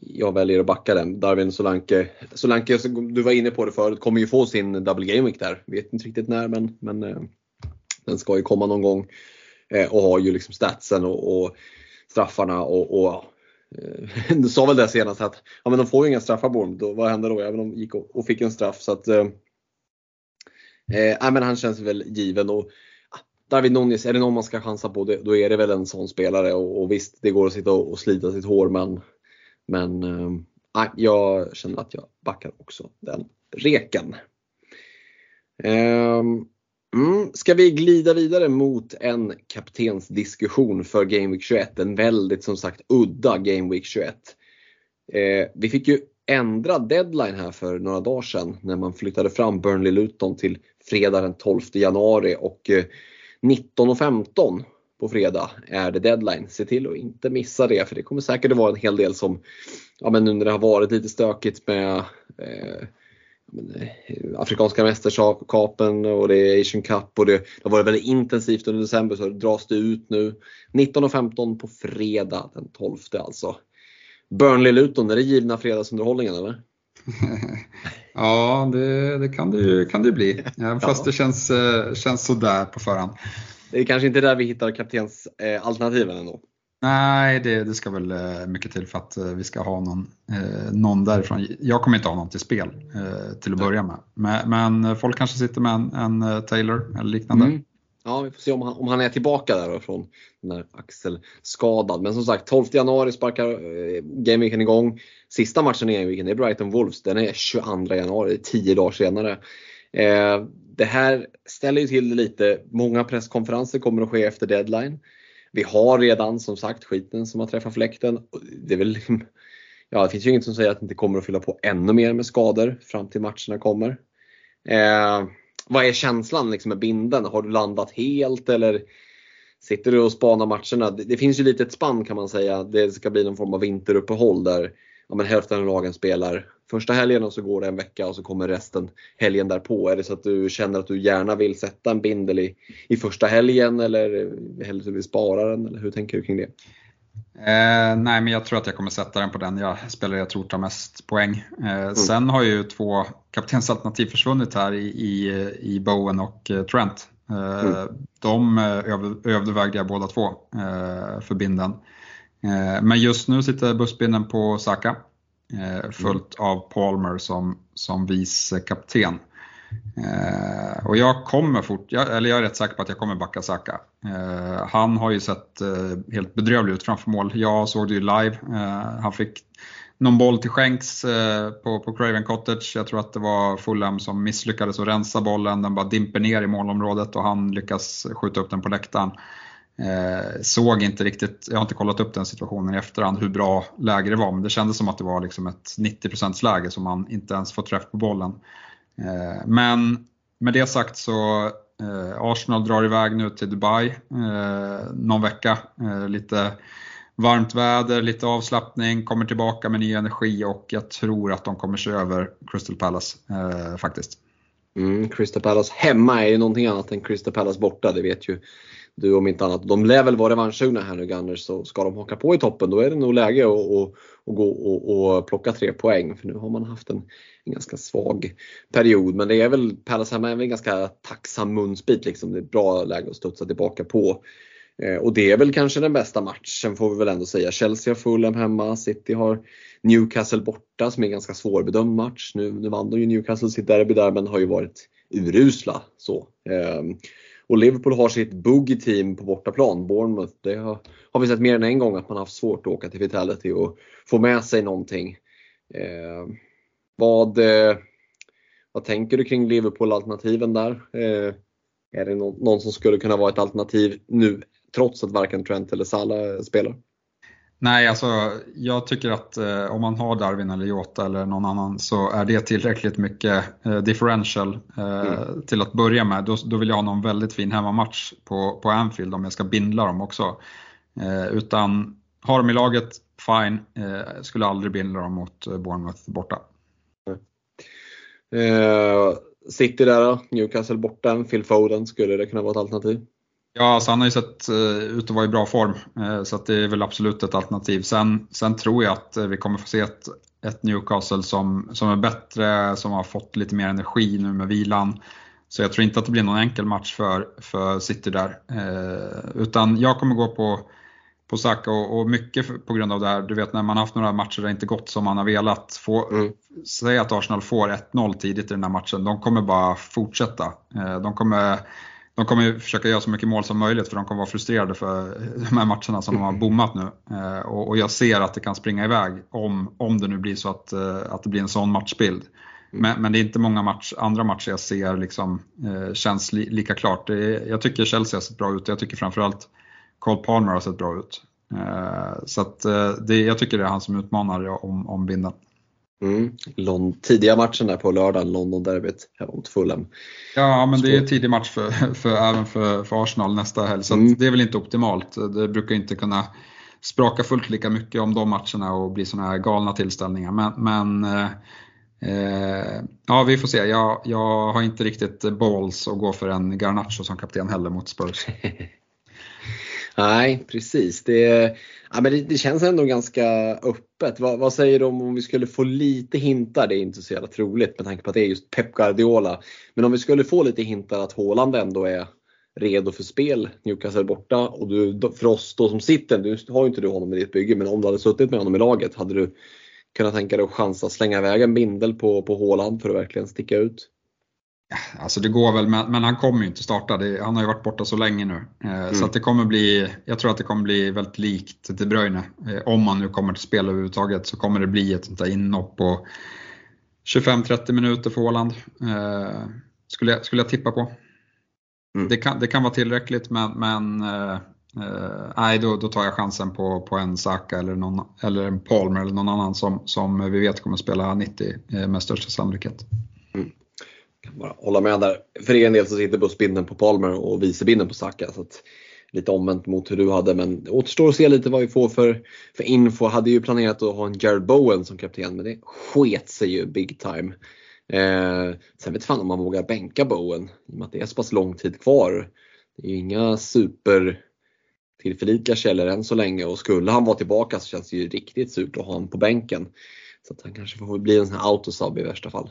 jag väljer att backa den. Darwin Solanke. Solanke, du var inne på det förut, kommer ju få sin double game week där. Vet inte riktigt när men, men eh, den ska ju komma någon gång. Eh, och har ju liksom statsen och, och straffarna och, och [laughs] du sa väl det senast att ja, men de får ju inga straffar Bournemouth. Vad händer då? Även om de gick och, och fick en straff. Så att, eh, eh, men han känns väl given. Och, David Nunez, är det någon man ska chansa på då är det väl en sån spelare. Och, och visst, det går att sitta och, och slita sitt hår men, men äh, jag känner att jag backar också den reken. Um, Mm. Ska vi glida vidare mot en kaptensdiskussion för Game Week 21? En väldigt som sagt udda Game Week 21. Eh, vi fick ju ändra deadline här för några dagar sedan när man flyttade fram Burnley Luton till fredag den 12 januari och eh, 19.15 på fredag är det deadline. Se till att inte missa det för det kommer säkert att vara en hel del som, ja men nu när det har varit lite stökigt med eh, eh Afrikanska mästerskapen och det är Asian Cup och det, det har varit väldigt intensivt under december så dras det ut nu. 19.15 på fredag den 12 alltså. Burnley-Luton, är det givna fredagsunderhållningen eller? [laughs] ja, det, det, kan det ju kan det bli. [laughs] Ja, fast det känns, eh, känns sådär på förhand. Det är kanske inte där vi hittar kaptensalternativen ändå. Nej, det, det, ska väl eh, mycket till för att eh, vi ska ha någon, eh, någon därifrån. Jag kommer inte ha någon till spel till att börja med. Men, men folk kanske sitter med en, en Taylor eller liknande. Mm. Ja, vi får se om han, om han är tillbaka där från den där axelskadad. Men som sagt, 12 januari sparkar eh, gameweeken igång. Sista matchen i gameweeken är Brighton Wolves. Den är 22 januari, 10 dagar senare. Eh, det här ställer ju till det lite. Många presskonferenser kommer att ske efter deadline. Vi har redan som sagt skiten som har träffat fläkten. Det, är väl, liksom, ja, det finns ju inget som säger att det inte kommer att fylla på ännu mer med skador fram till matcherna kommer. Eh, vad är känslan liksom med binden? Har du landat helt eller sitter du och spanar matcherna? Det, det finns ju lite ett spann kan man säga. Det ska bli någon form av vinteruppehåll där ja, men hälften av lagen spelar första helgen och så går det en vecka och så kommer resten helgen därpå. Är det så att du känner att du gärna vill sätta en bindel i, i första helgen eller hellre vill spara den? Eller hur tänker du kring det? Eh, nej, men jag tror att jag kommer sätta den på den jag spelar jag tror tar mest poäng. Eh, mm. Sen har ju två kaptensalternativ försvunnit här i, i, i Bowen och eh, Trent. Eh, mm. De eh, övervägde jag båda två eh, för binden. Men just nu sitter bussbinden på Saka följt av Palmer som, som vice kapten. Eh, och jag kommer fort, jag, eller jag är rätt säker på att jag kommer backa Saka. Eh, han har ju sett eh, helt bedrövlig ut framför mål. Jag såg det ju live. Eh, han fick någon boll till skänks eh, på, på Craven Cottage. Jag tror att det var Fulham som misslyckades att rensa bollen. Den bara dimper ner i målområdet och han lyckas skjuta upp den på läktaren. Eh, såg inte riktigt, jag har inte kollat upp den situationen i efterhand hur bra läge det var, men det kändes som att det var liksom ett 90% läge som han inte ens får träff på bollen. Eh, men med det sagt så eh, Arsenal drar iväg nu till Dubai eh, någon vecka. Lite varmt väder, lite avslappning, kommer tillbaka med ny energi och jag tror att de kommer se över Crystal Palace faktiskt. Mm, Crystal Palace hemma är ju någonting annat än Crystal Palace borta, det vet ju du om inte annat. De lär väl vara revanschsugna här nu Gunners så ska de haka på i toppen då är det nog läge att, att, att gå och, och, plocka tre poäng för nu har man haft en, en ganska svag period. Men det är väl, Palace hemma är väl en ganska tacksam munsbit liksom. Det är ett bra läge att studsa tillbaka på. Eh, och det är väl kanske den bästa matchen får vi väl ändå säga. Chelsea har Fulham hemma, City har Newcastle borta som är en ganska svårbedömd match. Nu, nu vann de ju Newcastle sitt derby där men har ju varit urusla. Så. Ehm, och Liverpool har sitt boogie team på bortaplan, Bournemouth. Det har, har, vi sett mer än en gång att man haft svårt att åka till Vitality och få med sig någonting. Eh, vad, eh, vad tänker du kring Liverpool-alternativen där? Eh, är det någon, någon, som skulle kunna vara ett alternativ nu trots att varken Trent eller Salah spelar? Nej, alltså jag tycker att eh, om man har Darwin eller Jota eller någon annan så är det tillräckligt mycket eh, differential eh, mm. till att börja med. Då, då, vill jag ha någon väldigt fin hemmamatch på, på Anfield om jag ska bindla dem också. Eh, utan har de i laget, fine. Eh, skulle aldrig bindla dem mot eh, Bournemouth borta. City där då, Newcastle borta, Phil Foden, skulle det kunna vara ett alternativ? Ja, alltså han har ju sett uh, ut att vara i bra form, uh, så att det är väl absolut ett alternativ. Sen, sen tror jag att uh, vi kommer få se ett, ett Newcastle som, som är bättre, som har fått lite mer energi nu med vilan. Så jag tror inte att det blir någon enkel match för, för City där. utan jag kommer gå på, på Saka och, och, mycket på grund av det här, du vet när man haft några matcher där det inte gått som man har velat. Få, mm. Säg att Arsenal får 1-0 tidigt i den här matchen, de kommer bara fortsätta. de kommer de kommer ju försöka göra så mycket mål som möjligt för de kommer vara frustrerade för [laughs] de här matcherna som de har bommat nu. Eh, och jag ser att det kan springa iväg om, om det nu blir så att, eh, att det blir en sån matchbild. Men, men det är inte många match, andra matcher jag ser liksom, eh, känns li, lika klart. Är, jag tycker Chelsea har sett bra ut jag tycker framförallt Cole Palmer har sett bra ut. Så att, det, jag tycker det är han som utmanar om, om binden. Mm. tidiga matchen där på lördag, London-derbyt mot Fulham. Ja, men det är tidig match för, för, även för, för Arsenal nästa helg, så mm. det är väl inte optimalt. Det brukar inte kunna spraka fullt lika mycket om de matcherna och bli sådana här galna tillställningar. Men, men eh, eh, ja, vi får se. Jag, jag har inte riktigt balls att gå för en Garnacho som kapten heller mot Spurs. [laughs] Nej, precis. Det, ja, men det, det, känns ändå ganska öppet. Vad, vad, säger du om om vi skulle få lite hintar? Det är inte så jävla troligt med tanke på att det är just Pep Guardiola. Men om vi skulle få lite hintar att Haaland ändå är redo för spel, Newcastle borta. Och du, för oss då som sitter, nu har ju inte du honom i ditt bygge, men om du hade suttit med honom i laget, hade du kunnat tänka dig att chansa slänga iväg en bindel på, på Haaland för att verkligen sticka ut? Alltså det går väl, men, han kommer ju inte starta. Han har ju varit borta så länge nu. Eh, mm. Så det kommer bli, jag tror att det kommer bli väldigt likt De Bruyne. Eh, om man nu kommer till spel överhuvudtaget så kommer det bli ett sånt där inhopp på 25-30 minuter för Åland. Eh, skulle, jag, skulle jag tippa på. Mm. Det, kan, det kan vara tillräckligt men, men nej, då, då tar jag chansen på, på en Saka eller, någon, eller en Palmer eller någon annan som, som vi vet kommer spela 90 eh, med största sannolikhet. Kan bara hålla med där. För egen del så sitter bussbinden på Palmer och vicebinden på Saka. Så att lite omvänt mot hur du hade men det återstår att se lite vad vi får för, för info. Hade ju planerat att ha en Jared Bowen som kapten men det sket sig ju big time. Eh, sen vet fan om man vågar bänka Bowen i och med att det är så pass lång tid kvar. Det är ju inga super tillförlitliga källor än så länge och skulle han vara tillbaka så känns det ju riktigt surt att ha honom på bänken. Så att han kanske får bli en sån här autosub i värsta fall.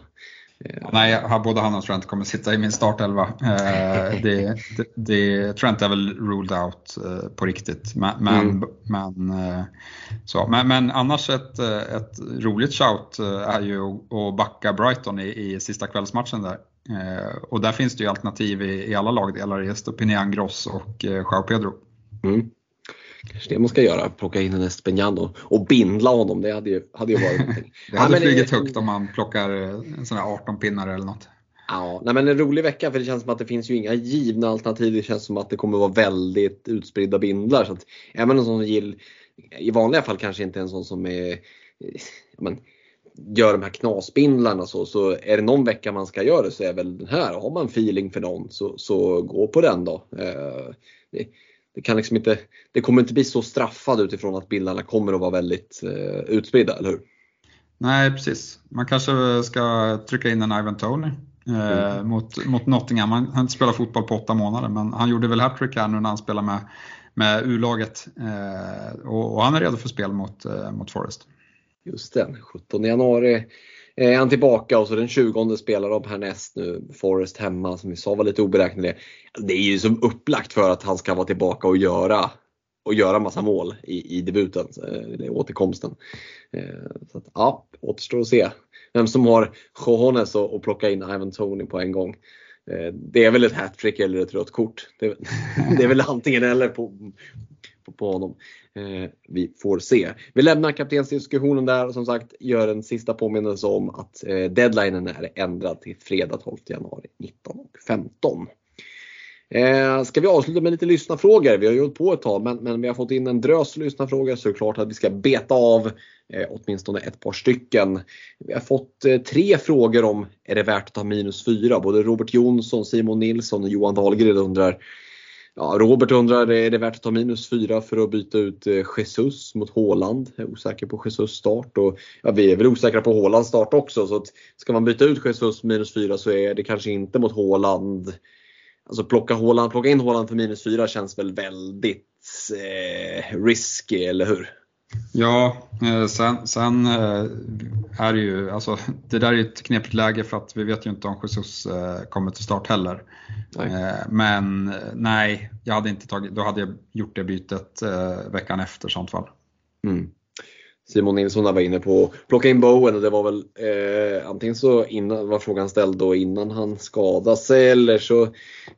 Eh, Nej, både han och Trent kommer sitta i min startelva. Eh, [laughs] det, det, Trent är väl ruled out eh, på riktigt. Men, mm. men, så. Men, men, annars ett, ett roligt shout är ju att backa Brighton i, i sista kvällsmatchen där. Och där finns det ju alternativ i, i alla lagdelar, i Estopinian Gross och Joao Pedro. Mm. Kanske det man ska göra, plocka in en Espenjan och, och bindla honom. Det hade ju, hade ju varit någonting. [laughs] det hade ja, flugit högt om man plockar en sån här 18 pinnar eller något. Ja, nej men en rolig vecka för det känns som att det finns ju inga givna alternativ. Det känns som att det kommer vara väldigt utspridda bindlar. Så att även en sån som Gill i vanliga fall kanske inte en sån som är, men, gör de här knasbindlarna så, så är det någon vecka man ska göra det så är väl den här. Har man feeling för någon så, så gå på den då. Eh, det, kan liksom inte, det kommer inte bli så straffad utifrån att bilderna kommer att vara väldigt eh, utspridda, eller hur? Nej, precis. Man kanske ska trycka in en Ivan Tony eh, mm. mot, mot Nottingham. Han har inte spelat fotboll på åtta månader, men han gjorde väl hattrick här nu när han spelade med, med U-laget. Eh, och, och, han är redo för spel mot, eh, mot Forest. Just det, 17 januari är han tillbaka och så den 20 spelar de härnäst nu, Forest hemma som vi sa var lite oberäkneliga. Det är ju som upplagt för att han ska vara tillbaka och göra och göra massa mål i, i debuten, eh, eller återkomsten. Eh, så att, ja, återstår att se vem som har Johones och, och plocka in Ivan Tony på en gång. Eh, det är väl ett hattrick eller ett rött kort. Det, det är väl [laughs] antingen eller på, på, på honom. Eh, vi får se. Vi lämnar kaptensdiskussionen där och som sagt gör en sista påminnelse om att eh, deadlinen är ändrad till fredag 12 januari 19.15. Eh, ska vi avsluta med lite lyssnarfrågor? Vi har ju hållit på ett tag men, men vi har fått in en drös lyssnarfrågor så det är klart att vi ska beta av eh, åtminstone ett par stycken. Vi har fått eh, tre frågor om är det värt att ta minus fyra? Både Robert Jonsson, Simon Nilsson och Johan Dahlgren undrar Ja, Robert undrar, är det värt att ta minus 4 för att byta ut eh, Jesus mot Håland? Jag är osäker på Jesus start och ja, vi är väl osäkra på Hålands start också. Så att ska man byta ut Jesus minus 4 så är det kanske inte mot Håland. Alltså plocka, Håland, plocka in Håland för minus 4 känns väl väldigt eh, risky, eller hur? Ja, eh, sen, sen eh, är det ju, alltså, det där är ett knepigt läge för att vi vet ju inte om Jesus eh, kommer till start heller. Nej. Men nej, jag hade inte tagit, då hade jag gjort det bytet veckan efter sånt fall. Mm. Simon Nilsson var inne på att plocka in Bowen och det var väl eh, antingen så innan, var frågan ställd då innan han skadade sig eller så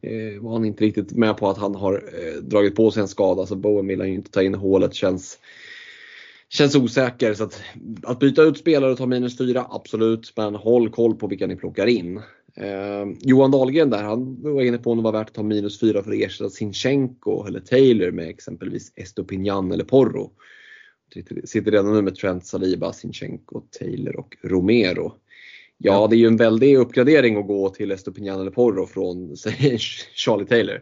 eh, var han inte riktigt med på att han har eh, dragit på sig en skada så Bowen vill han ju inte ta in hålet känns känns osäker. Så att, att byta ut spelare och ta minus 4, absolut. Men håll koll på vilka ni plockar in. Eh, Johan Dahlgren där, han var inne på om det var värt att ta minus 4 för att ersätta Sinchenko eller Taylor med exempelvis Estopinian eller Porro. Sitter redan nu med Trent, Saliba, Sinchenko, Taylor och Romero. Ja, det är ju en väldig uppgradering att gå till Estopinian eller Porro från [laughs] Charlie Taylor.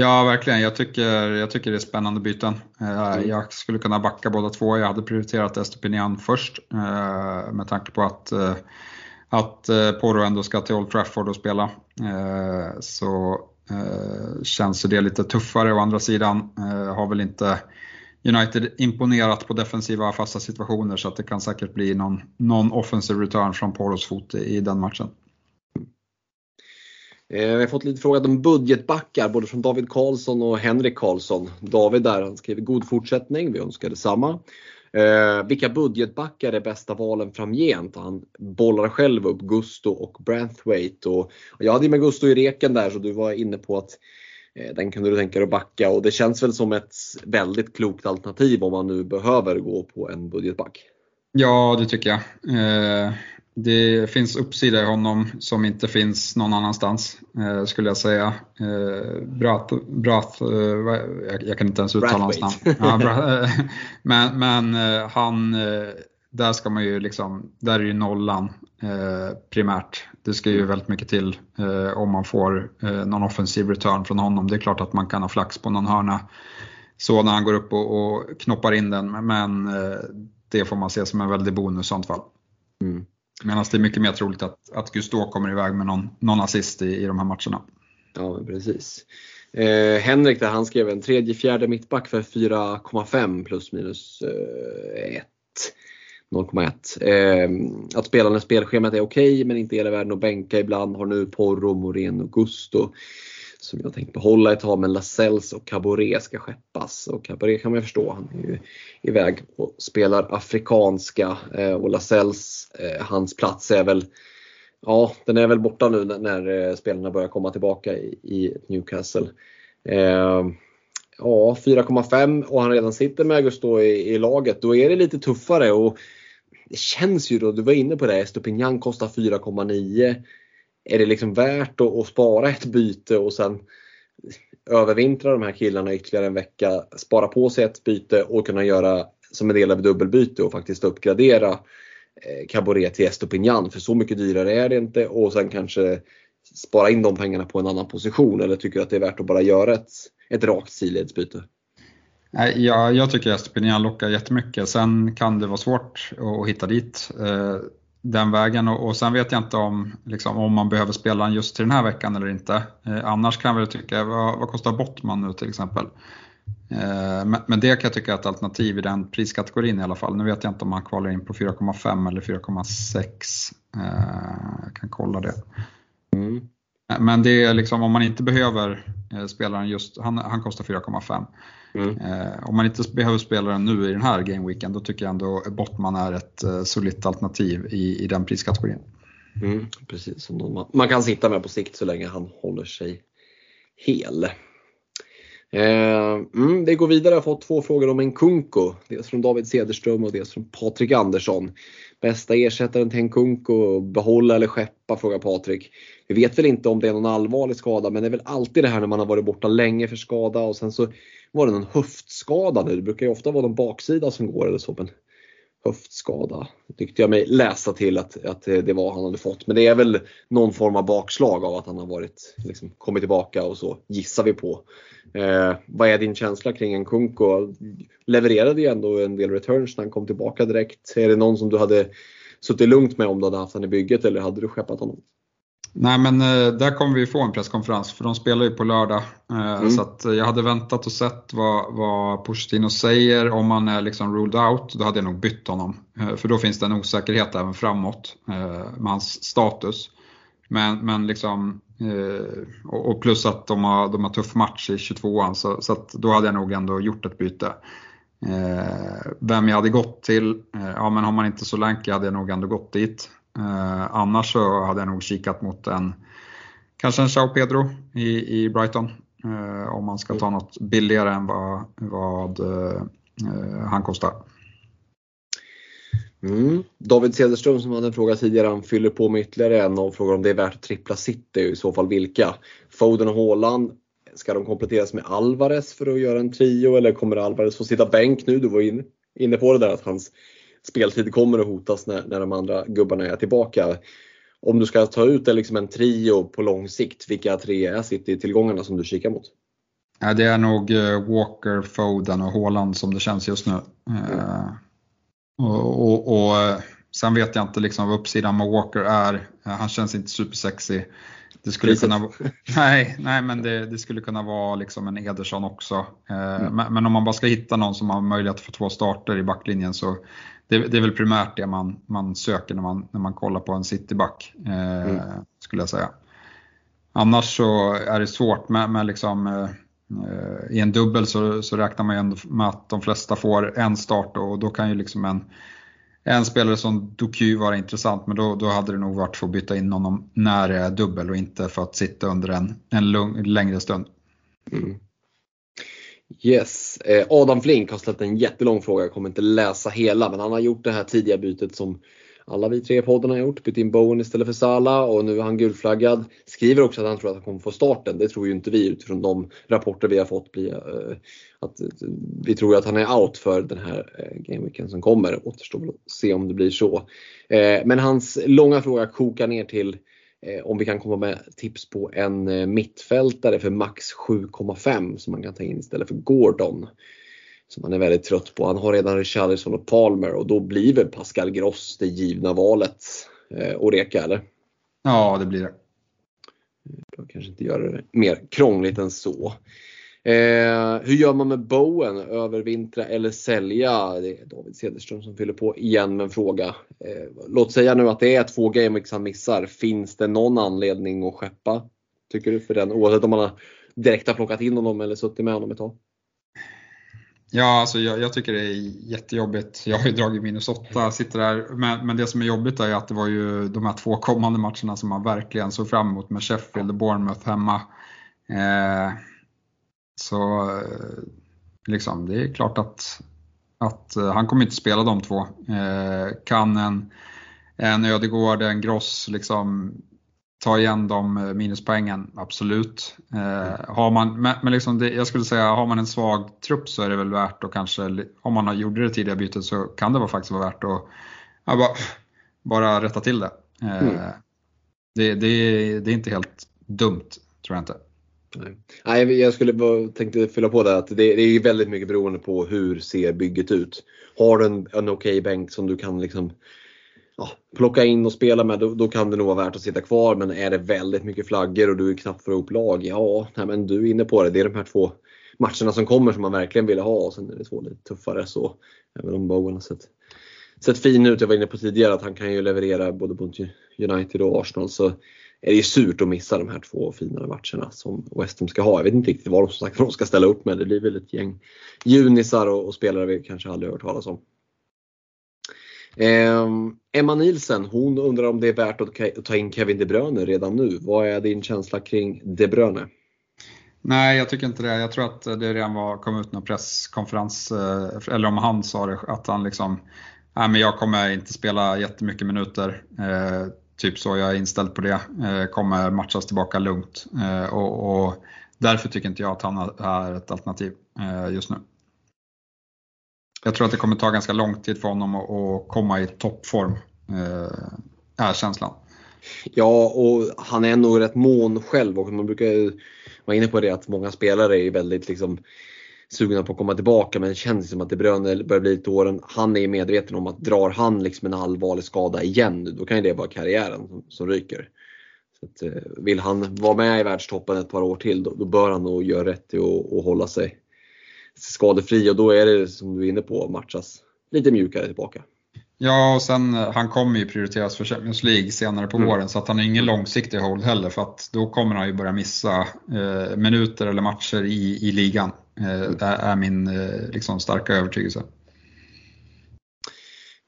Ja, verkligen. Jag tycker, jag tycker det är spännande byten. Eh, mm. Jag skulle kunna backa båda två. Jag hade prioriterat Estopinian först eh, med tanke på att, eh, att Porro ändå ska till Old Trafford och spela. Så känns det lite tuffare. Å andra sidan har väl inte United imponerat på defensiva fasta situationer så att det kan säkert bli någon, någon offensive return från Poros fot i den matchen. Eh, vi har fått lite frågor om budgetbackar både från David Karlsson och Henrik Karlsson. David där, han skriver god fortsättning, vi önskar detsamma. Eh, vilka budgetbackar är bästa valen framgent? Han bollar själv upp Gusto och Branthwaite. Och, och jag hade med Gusto i reken där så du var inne på att eh, den kunde du tänka dig att backa och det känns väl som ett väldigt klokt alternativ om man nu behöver gå på en budgetback. Ja, det tycker jag. Eh, det finns uppsida i honom som inte finns någon annanstans, eh, skulle jag säga. Eh, Brath, Brath eh, jag, jag, kan inte ens uttala hans namn. Ja, Brath, [laughs] [laughs] men men han, där ska man ju liksom, där är ju nollan primärt. det ska ju väldigt mycket till eh, om man får eh, någon offensiv return från honom. Det är klart att man kan ha flax på någon hörna så när han går upp och, och knoppar in den, men eh, det får man se som en väldig bonus i sånt fall. Mm. Medan det är mycket mer troligt att, att Gustav kommer iväg med någon, någon assist i, i de här matcherna. Ja, precis. Eh, Henrik där, han skrev en tredje, fjärde mittback för 4,5 plus minus eh, 1. 0,1. Eh, att spela när spelschemat är okej okay, men inte hela världen att bänka ibland. Har nu Porro, Moreno Gusto som jag tänkt behålla ett tag men Lascelles och Caboret ska skeppas. Och Caboret kan man förstå, han är ju iväg och spelar afrikanska eh, och Lascelles, eh, hans plats är väl Ja, den är väl borta nu när, när eh, spelarna börjar komma tillbaka i, i Newcastle. Eh, ja, 4,5 och han redan sitter med Augusto i, i, laget. Då är det lite tuffare och det känns ju då, du var inne på det, Estopignan kostar 4,9. Är det liksom värt att, att, spara ett byte och sen övervintra de här killarna ytterligare en vecka, spara på sig ett byte och kunna göra som en del av dubbelbyte och faktiskt uppgradera eh, Caboret till Estopignan för så mycket dyrare är det inte och sen kanske spara in de pengarna på en annan position eller tycker du att det är värt att bara göra ett, ett rakt sidledsbyte? Ja, jag tycker Estopignan lockar jättemycket. Sen kan det vara svårt att hitta dit eh, den vägen och, och sen vet jag inte om, liksom, om man behöver spela den just till den här veckan eller inte. Eh, annars kan jag väl tycka, vad, vad kostar Bottman nu till exempel? Eh, men det kan jag tycka är ett alternativ i den priskategorin i alla fall. Nu vet jag inte om han kvalar in på 4,5 eller 4,6. Eh, jag kan kolla det. Mm. Men det är liksom om man inte behöver eh, spelaren just, han, han kostar 4,5. Mm. Om man inte behöver spela den nu i den här gameweeken då tycker jag ändå Bottman är ett solitt alternativ i, i den priskategorin. Mm, precis, man kan sitta med på sikt så länge han håller sig hel. Eh, mm, vi går vidare. Jag har fått två frågor om en Kunko. Dels från David Cederström och dels från Patrik Andersson. Bästa ersättaren till en Kunko, behålla eller skeppa? frågar Patrik. Vi vet väl inte om det är någon allvarlig skada men det är väl alltid det här när man har varit borta länge för skada och sen så var det någon höftskada nu. Det brukar ju ofta vara någon baksida som går eller så. Men höftskada tyckte jag mig läsa till att, att det var han hade fått. Men det är väl någon form av bakslag av att han har varit, liksom, kommit tillbaka och så gissar vi på. Eh, vad är din känsla kring en Kunko? Levererade ju ändå en del returns när han kom tillbaka direkt. Är det någon som du hade suttit lugnt med om du hade haft honom i bygget eller hade du skeppat honom? Nej men eh, där kommer vi få en presskonferens för de spelar ju på lördag. Eh, mm. Så att jag hade väntat och sett vad, vad Pochettino säger. Om han är liksom ruled out, då hade jag nog bytt honom. Eh, för då finns det en osäkerhet även framåt med hans status. Men, men liksom, och plus att de har, de har tuff match i 22an så, så då hade jag nog ändå gjort ett byte. Vem jag hade gått till, ja men har man inte så Solanke hade jag nog ändå gått dit. Eh, annars så hade jag nog kikat mot en, kanske en Chao Pedro i, i Brighton. Eh, om man ska ta något billigare än vad, vad eh, eh, han kostar. Mm. David Cederström som hade en fråga tidigare, han fyller på med ytterligare en och frågar om det är värt att trippla City och i så fall vilka. Foden och Haaland, ska de kompletteras med Alvarez för att göra en trio eller kommer Alvarez få sitta bänk nu? Du var inne, inne på det där att hans speltid kommer att hotas när, när de andra gubbarna är tillbaka. Om du ska ta ut liksom en trio på lång sikt, vilka tre är City-tillgångarna som du kikar mot? Ja, det är nog eh, Walker, Foden och Haaland som det känns just nu. Mm. och, och, och, eh, sen vet jag inte liksom vad uppsidan med Walker är. Han känns inte supersexy. Det skulle kunna, [laughs] nej, nej, men det, det, skulle kunna vara liksom en Ederson också. Mm. Men, men, om man bara ska hitta någon som har möjlighet att få två starter i backlinjen så det, det, är väl primärt det man, man söker när man, när man kollar på en cityback, eh, mm. skulle jag säga. Annars så är det svårt med, med liksom, eh, i en dubbel så, så räknar man ju ändå med att de flesta får en start och då kan ju liksom en, en spelare som Doku var intressant men då, då hade det nog varit för att byta in honom när det är dubbel och inte för att sitta under en, en lugn, längre stund. Mm. Yes, eh, Adam Flink har ställt en jättelång fråga. Jag kommer inte läsa hela men han har gjort det här tidiga bytet som alla vi tre poddarna har gjort. Bytt in Bowen istället för Sala och nu är han gulflaggad. Skriver också att han tror att han kommer få starten. Det tror ju inte vi utifrån de rapporter vi har fått. Bli, uh, eh, att, uh, vi tror att han är out för den här eh, uh, gameweeken som kommer. Återstår väl att se om det blir så. men hans långa fråga kokar ner till om vi kan komma med tips på en mittfältare för max 7,5 som man kan ta in istället för Gordon. Som han är väldigt trött på. Han har redan Richarlison och Palmer och då blir väl Pascal Gross det givna valet. Eh, Oreka eller? Ja, det blir det. Jag kanske inte göra det mer krångligt än så. Eh, hur gör man med Bowen? Övervintra eller sälja? Det är David Cederström som fyller på igen med en fråga. Eh, låt säga nu att det är två gameweeks han missar. Finns det någon anledning att skeppa? Tycker du för den? Oavsett om man har direkt har plockat in honom eller suttit med honom ett tag. Ja, alltså jag, jag, tycker det är jättejobbigt. Jag har ju dragit minus 8, sitter där. Men, men, det som är jobbigt är att det var ju de här två kommande matcherna som man verkligen såg fram emot med Sheffield och Bournemouth hemma. Eh, så eh, liksom, det är klart att, att eh, han kommer inte spela de två. Eh, kan en, en Ödegård, en Gross liksom ta igen de minuspoängen, absolut. Eh, har man, men, men liksom det, jag skulle säga, har man en svag trupp så är det väl värt att kanske, om man har gjort det tidiga bytet så kan det faktiskt vara värt att ja, bara, bara rätta till det. Eh, mm. det, det. Det är inte helt dumt, tror jag inte. Nej. Nej, jag skulle bara tänkte fylla på det att det, det är väldigt mycket beroende på hur ser bygget ut. Har du en, en okej okay bänk som du kan liksom ja, plocka in och spela med, då, då, kan det nog vara värt att sitta kvar. Men är det väldigt mycket flaggor och du är knappt får ihop lag, ja, nej, men du är inne på det. Det är de här två matcherna som kommer som man verkligen vill ha och sen är det två lite tuffare. Så även om Bowen har sett, sett fin ut, jag var inne på tidigare att han kan ju leverera både mot United och Arsenal. Så är det ju surt att missa de här två finare matcherna som West Ham ska ha. Jag vet inte riktigt vad de, som sagt, de ska ställa upp med. Det blir väl ett gäng junisar och, och spelare vi kanske aldrig hört talas om. Eh, Emma Nielsen, hon undrar om det är värt att ta in Kevin De Bruyne redan nu. Vad är din känsla kring De Bruyne? Nej, jag tycker inte det. Jag tror att det redan var, kom ut någon presskonferens, eh, eller om han sa det, att han liksom, nej men jag kommer inte spela jättemycket minuter. Eh, typ så jag är inställd på det. Eh, kommer matchas tillbaka lugnt. Eh, och, och, därför tycker inte jag att han är ett alternativ eh, just nu. Jag tror att det kommer ta ganska lång tid för honom att komma i toppform, eh, är känslan. Ja, och han är nog rätt mån själv och man brukar vara inne på det att många spelare är väldigt liksom sugna på att komma tillbaka men det känns som att De Bruyne börjar bli lite åren. Han är medveten om att drar han liksom en allvarlig skada igen då kan ju det vara karriären som, som ryker. Så att, eh, vill han vara med i världstoppen ett par år till då, då bör han nog göra rätt i att hålla sig skadefri och då är det som du är inne på matchas lite mjukare tillbaka. Ja, och sen eh, han kommer ju prioriteras för Champions League senare på mm. våren så att han har ingen långsiktig hold heller för att då kommer han ju börja missa eh, minuter eller matcher i, i ligan. Eh, det är min eh, liksom, starka övertygelse.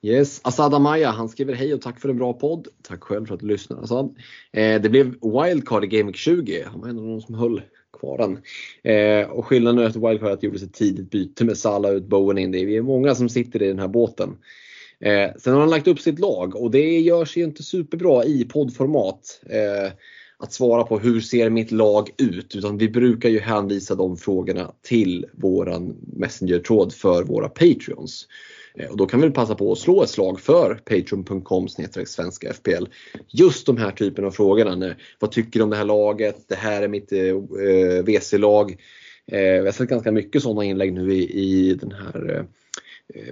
Yes, Asad Amaya, han skriver hej och tack för en bra podd. Tack själv för att du lyssnar Asad. Eh, det blev wildcard i Game Week 20. Han var en av de som höll kvar den. Eh, och skillnaden efter wildcard är att det gjordes ett tidigt byte med Salah ut, Bowen in. Det är många som sitter i den här båten. Eh, sen har han lagt upp sitt lag och det gör sig inte superbra i poddformat. Eh, att svara på hur ser mitt lag ut? Utan vi brukar ju hänvisa de frågorna till våran Messenger-tråd för våra Patreons. Eh, och då kan vi passa på att slå ett slag för patreon.com svenska FPL. Just de här typen av frågorna. Vad tycker du om det här laget? Det här är mitt eh, WC-lag. Eh, eh, vi har sett ganska mycket sådana inlägg nu i, i den här eh,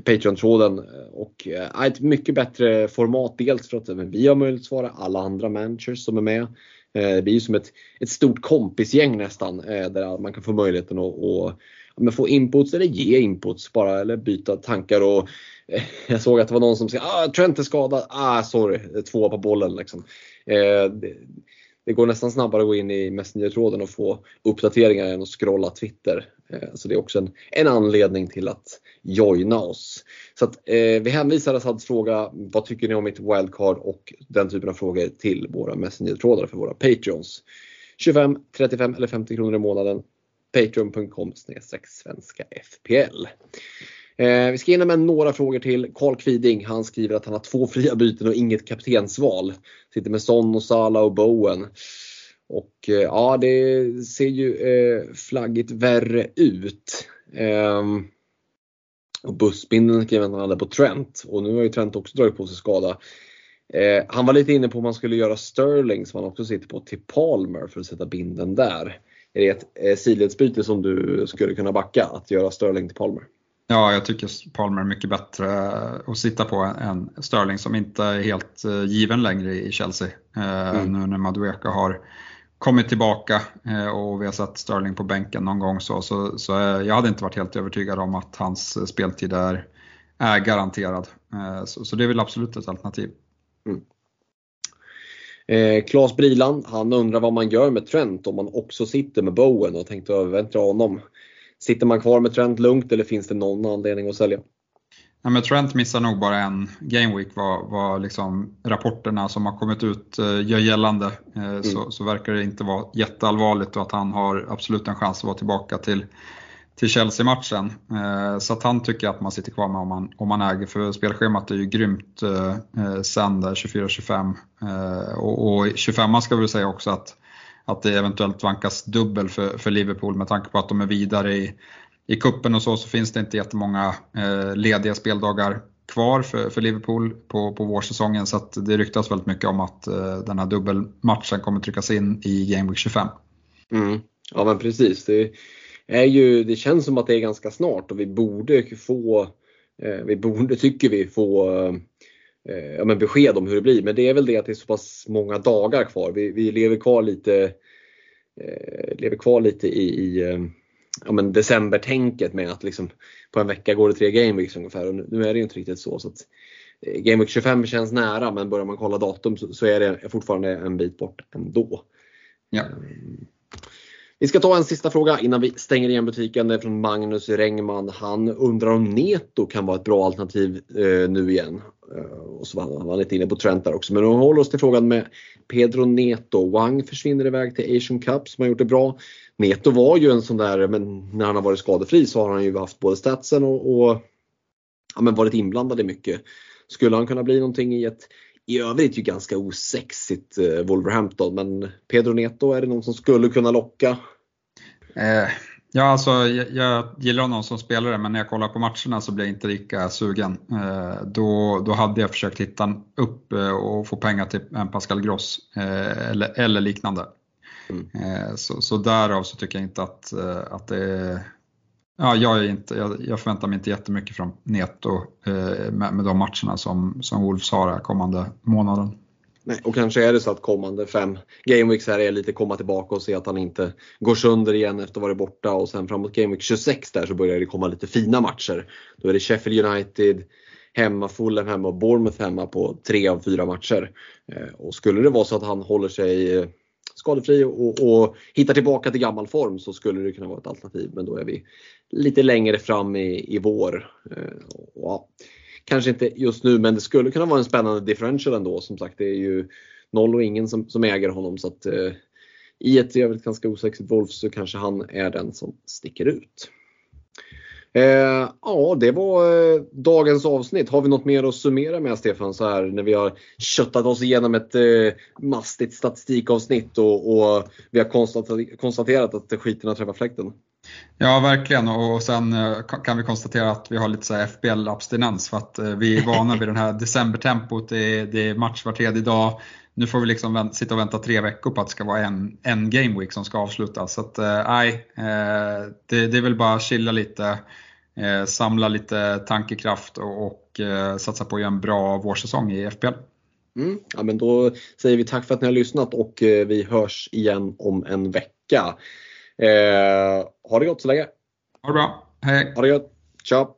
Patreon-tråden och eh, ett mycket bättre format. Dels för att vi har möjlighet att svara, alla andra managers som är med. Eh, det blir ju som ett, ett stort kompisgäng nästan eh, där man kan få möjligheten att att ja, få inputs eller ge inputs bara eller byta tankar. Och, eh, jag såg att det var någon som sa ah, Trent är skadad, ah sorry, två på bollen. Liksom. Eh, det, det går nästan snabbare att gå in i Messenger-tråden och få uppdateringar än att scrolla Twitter. Eh, så det är också en, en anledning till att joina oss. Så att, eh, vi hänvisar Assads fråga, vad tycker ni om mitt wildcard och den typen av frågor till våra Messenger-trådar för våra Patreons. 25, 35 eller 50 kronor i månaden. Patreon.com svenska FPL. Eh, vi ska hinna med några frågor till. Karl Kviding, han skriver att han har två fria byten och inget kaptensval. Sitter med Son och Sala och Bowen. Och eh, ja, det ser ju eh, flaggigt värre ut. Eh, och bussbindeln skrev att han hade på Trent och nu har ju Trent också dragit på sig skada. Eh, han var lite inne på om man skulle göra Sterling som han också sitter på till Palmer för att sätta binden där. Är det ett eh, sidledsbyte som du skulle kunna backa, att göra Sterling till Palmer? Ja, jag tycker Palmer är mycket bättre att sitta på än Sterling som inte är helt eh, given längre i Chelsea. Eh, mm. Nu när Madueka har kommit tillbaka eh, och vi har sett Sterling på bänken någon gång så, så, så jag hade inte varit helt övertygad om att hans speltid är, är garanterad. Så, så det är väl absolut ett alternativ. Mm. Eh, Claes Briland, han undrar vad man gör med Trent om man också sitter med Bowen och tänkte överväntra honom. Sitter man kvar med Trent lugnt eller finns det någon anledning att sälja? Ja, men Trent missar nog bara en gameweek vad, vad liksom rapporterna som har kommit ut eh, gör gällande. Eh, mm. så, så verkar det inte vara jätteallvarligt och att han har absolut en chans att vara tillbaka till, till Chelsea-matchen. Eh, så att han tycker att man sitter kvar med om man, om man äger, för spelschemat är ju grymt eh, eh, sen där 24-25. Eh, och, och 25 ska vi väl säga också att att det eventuellt vankas dubbel för, för Liverpool med tanke på att de är vidare i, i kuppen och så, så finns det inte jättemånga eh, lediga speldagar kvar för, för Liverpool på, på vårsäsongen så att det ryktas väldigt mycket om att eh, den här dubbelmatchen kommer tryckas in i Game Week 25. Mm. Ja men precis. Det, är ju, det känns som att det är ganska snart och vi borde få, eh, vi borde tycker vi få eh, ja, men besked om hur det blir. Men det är väl det att det är så pass många dagar kvar. Vi, vi lever kvar lite, eh, lever kvar lite i, i ja, men decembertänket med att liksom, på en vecka går det tre gameweeks ungefär och nu, nu är det ju inte riktigt så. så att, Game Week 25 känns nära men börjar man kolla datum så, så är det fortfarande en bit bort ändå. Ja. Vi ska ta en sista fråga innan vi stänger igen butiken. Det är från Magnus Rengman. Han undrar om Neto kan vara ett bra alternativ eh, nu igen. Eh, och så var han lite inne på Trent där också. Men om vi håller oss till frågan med Pedro Neto. Wang försvinner iväg till Asian Cup som har gjort det bra. Neto var ju en sån där, men när han har varit skadefri så har han ju haft både statsen och, och ja, men varit inblandad i mycket. Skulle han kunna bli någonting i ett i övrigt ju ganska osexigt eh, Wolverhampton men Pedro Neto, är det någon som skulle kunna locka? Eh, ja, alltså jag, jag, gillar honom som spelare men när jag kollar på matcherna så blir jag inte lika sugen. Eh, då, då hade jag försökt hitta upp eh, och få pengar till en Pascal Gross eh, eller, eller liknande. Mm. Eh, så, så därav så tycker jag inte att, att det är Ja, jag, är inte, jag, jag förväntar mig inte jättemycket från Neto eh, med, med de matcherna som, som Wolves har här kommande månaden. Nej, och kanske är det så att kommande fem gameweeks här är lite komma tillbaka och se att han inte går sönder igen efter att ha varit borta och sen framåt gameweek 26 där så börjar det komma lite fina matcher. Då är det Sheffield United hemma, Fulham hemma och Bournemouth hemma på tre av fyra matcher. Eh, och skulle det vara så att han håller sig eh, skadefri och, och hittar tillbaka till gammal form så skulle det kunna vara ett alternativ. Men då är vi lite längre fram i, i vår. Eh, ja, kanske inte just nu men det skulle kunna vara en spännande differential ändå. Som sagt det är ju noll och ingen som, som äger honom. så att eh, I ett i övrigt ganska osexigt Wolf så kanske han är den som sticker ut. Eh, ja, det var eh, dagens avsnitt. Har vi något mer att summera med Stefan så här när vi har köttat oss igenom ett eh, mastigt statistikavsnitt och, och vi har konstaterat, konstaterat att skiten har träffat fläkten? Ja, verkligen. Och sen eh, kan vi konstatera att vi har lite FBL-abstinens för att eh, vi är vana vid det här decembertempot. Det är, det är match var tredje dag. Nu får vi liksom sitta och vänta tre veckor på att det ska vara en, en game week som ska avslutas. Så att, eh, nej, det, det är väl bara chilla lite, samla lite tankekraft och, och satsa på att en bra vårsäsong i FBL. Mm, ja, men då säger vi tack för att ni har lyssnat och vi hörs igen om en vecka. Eh, ha det gott så länge. Ha det bra. Hej. Ha det gott. Ciao.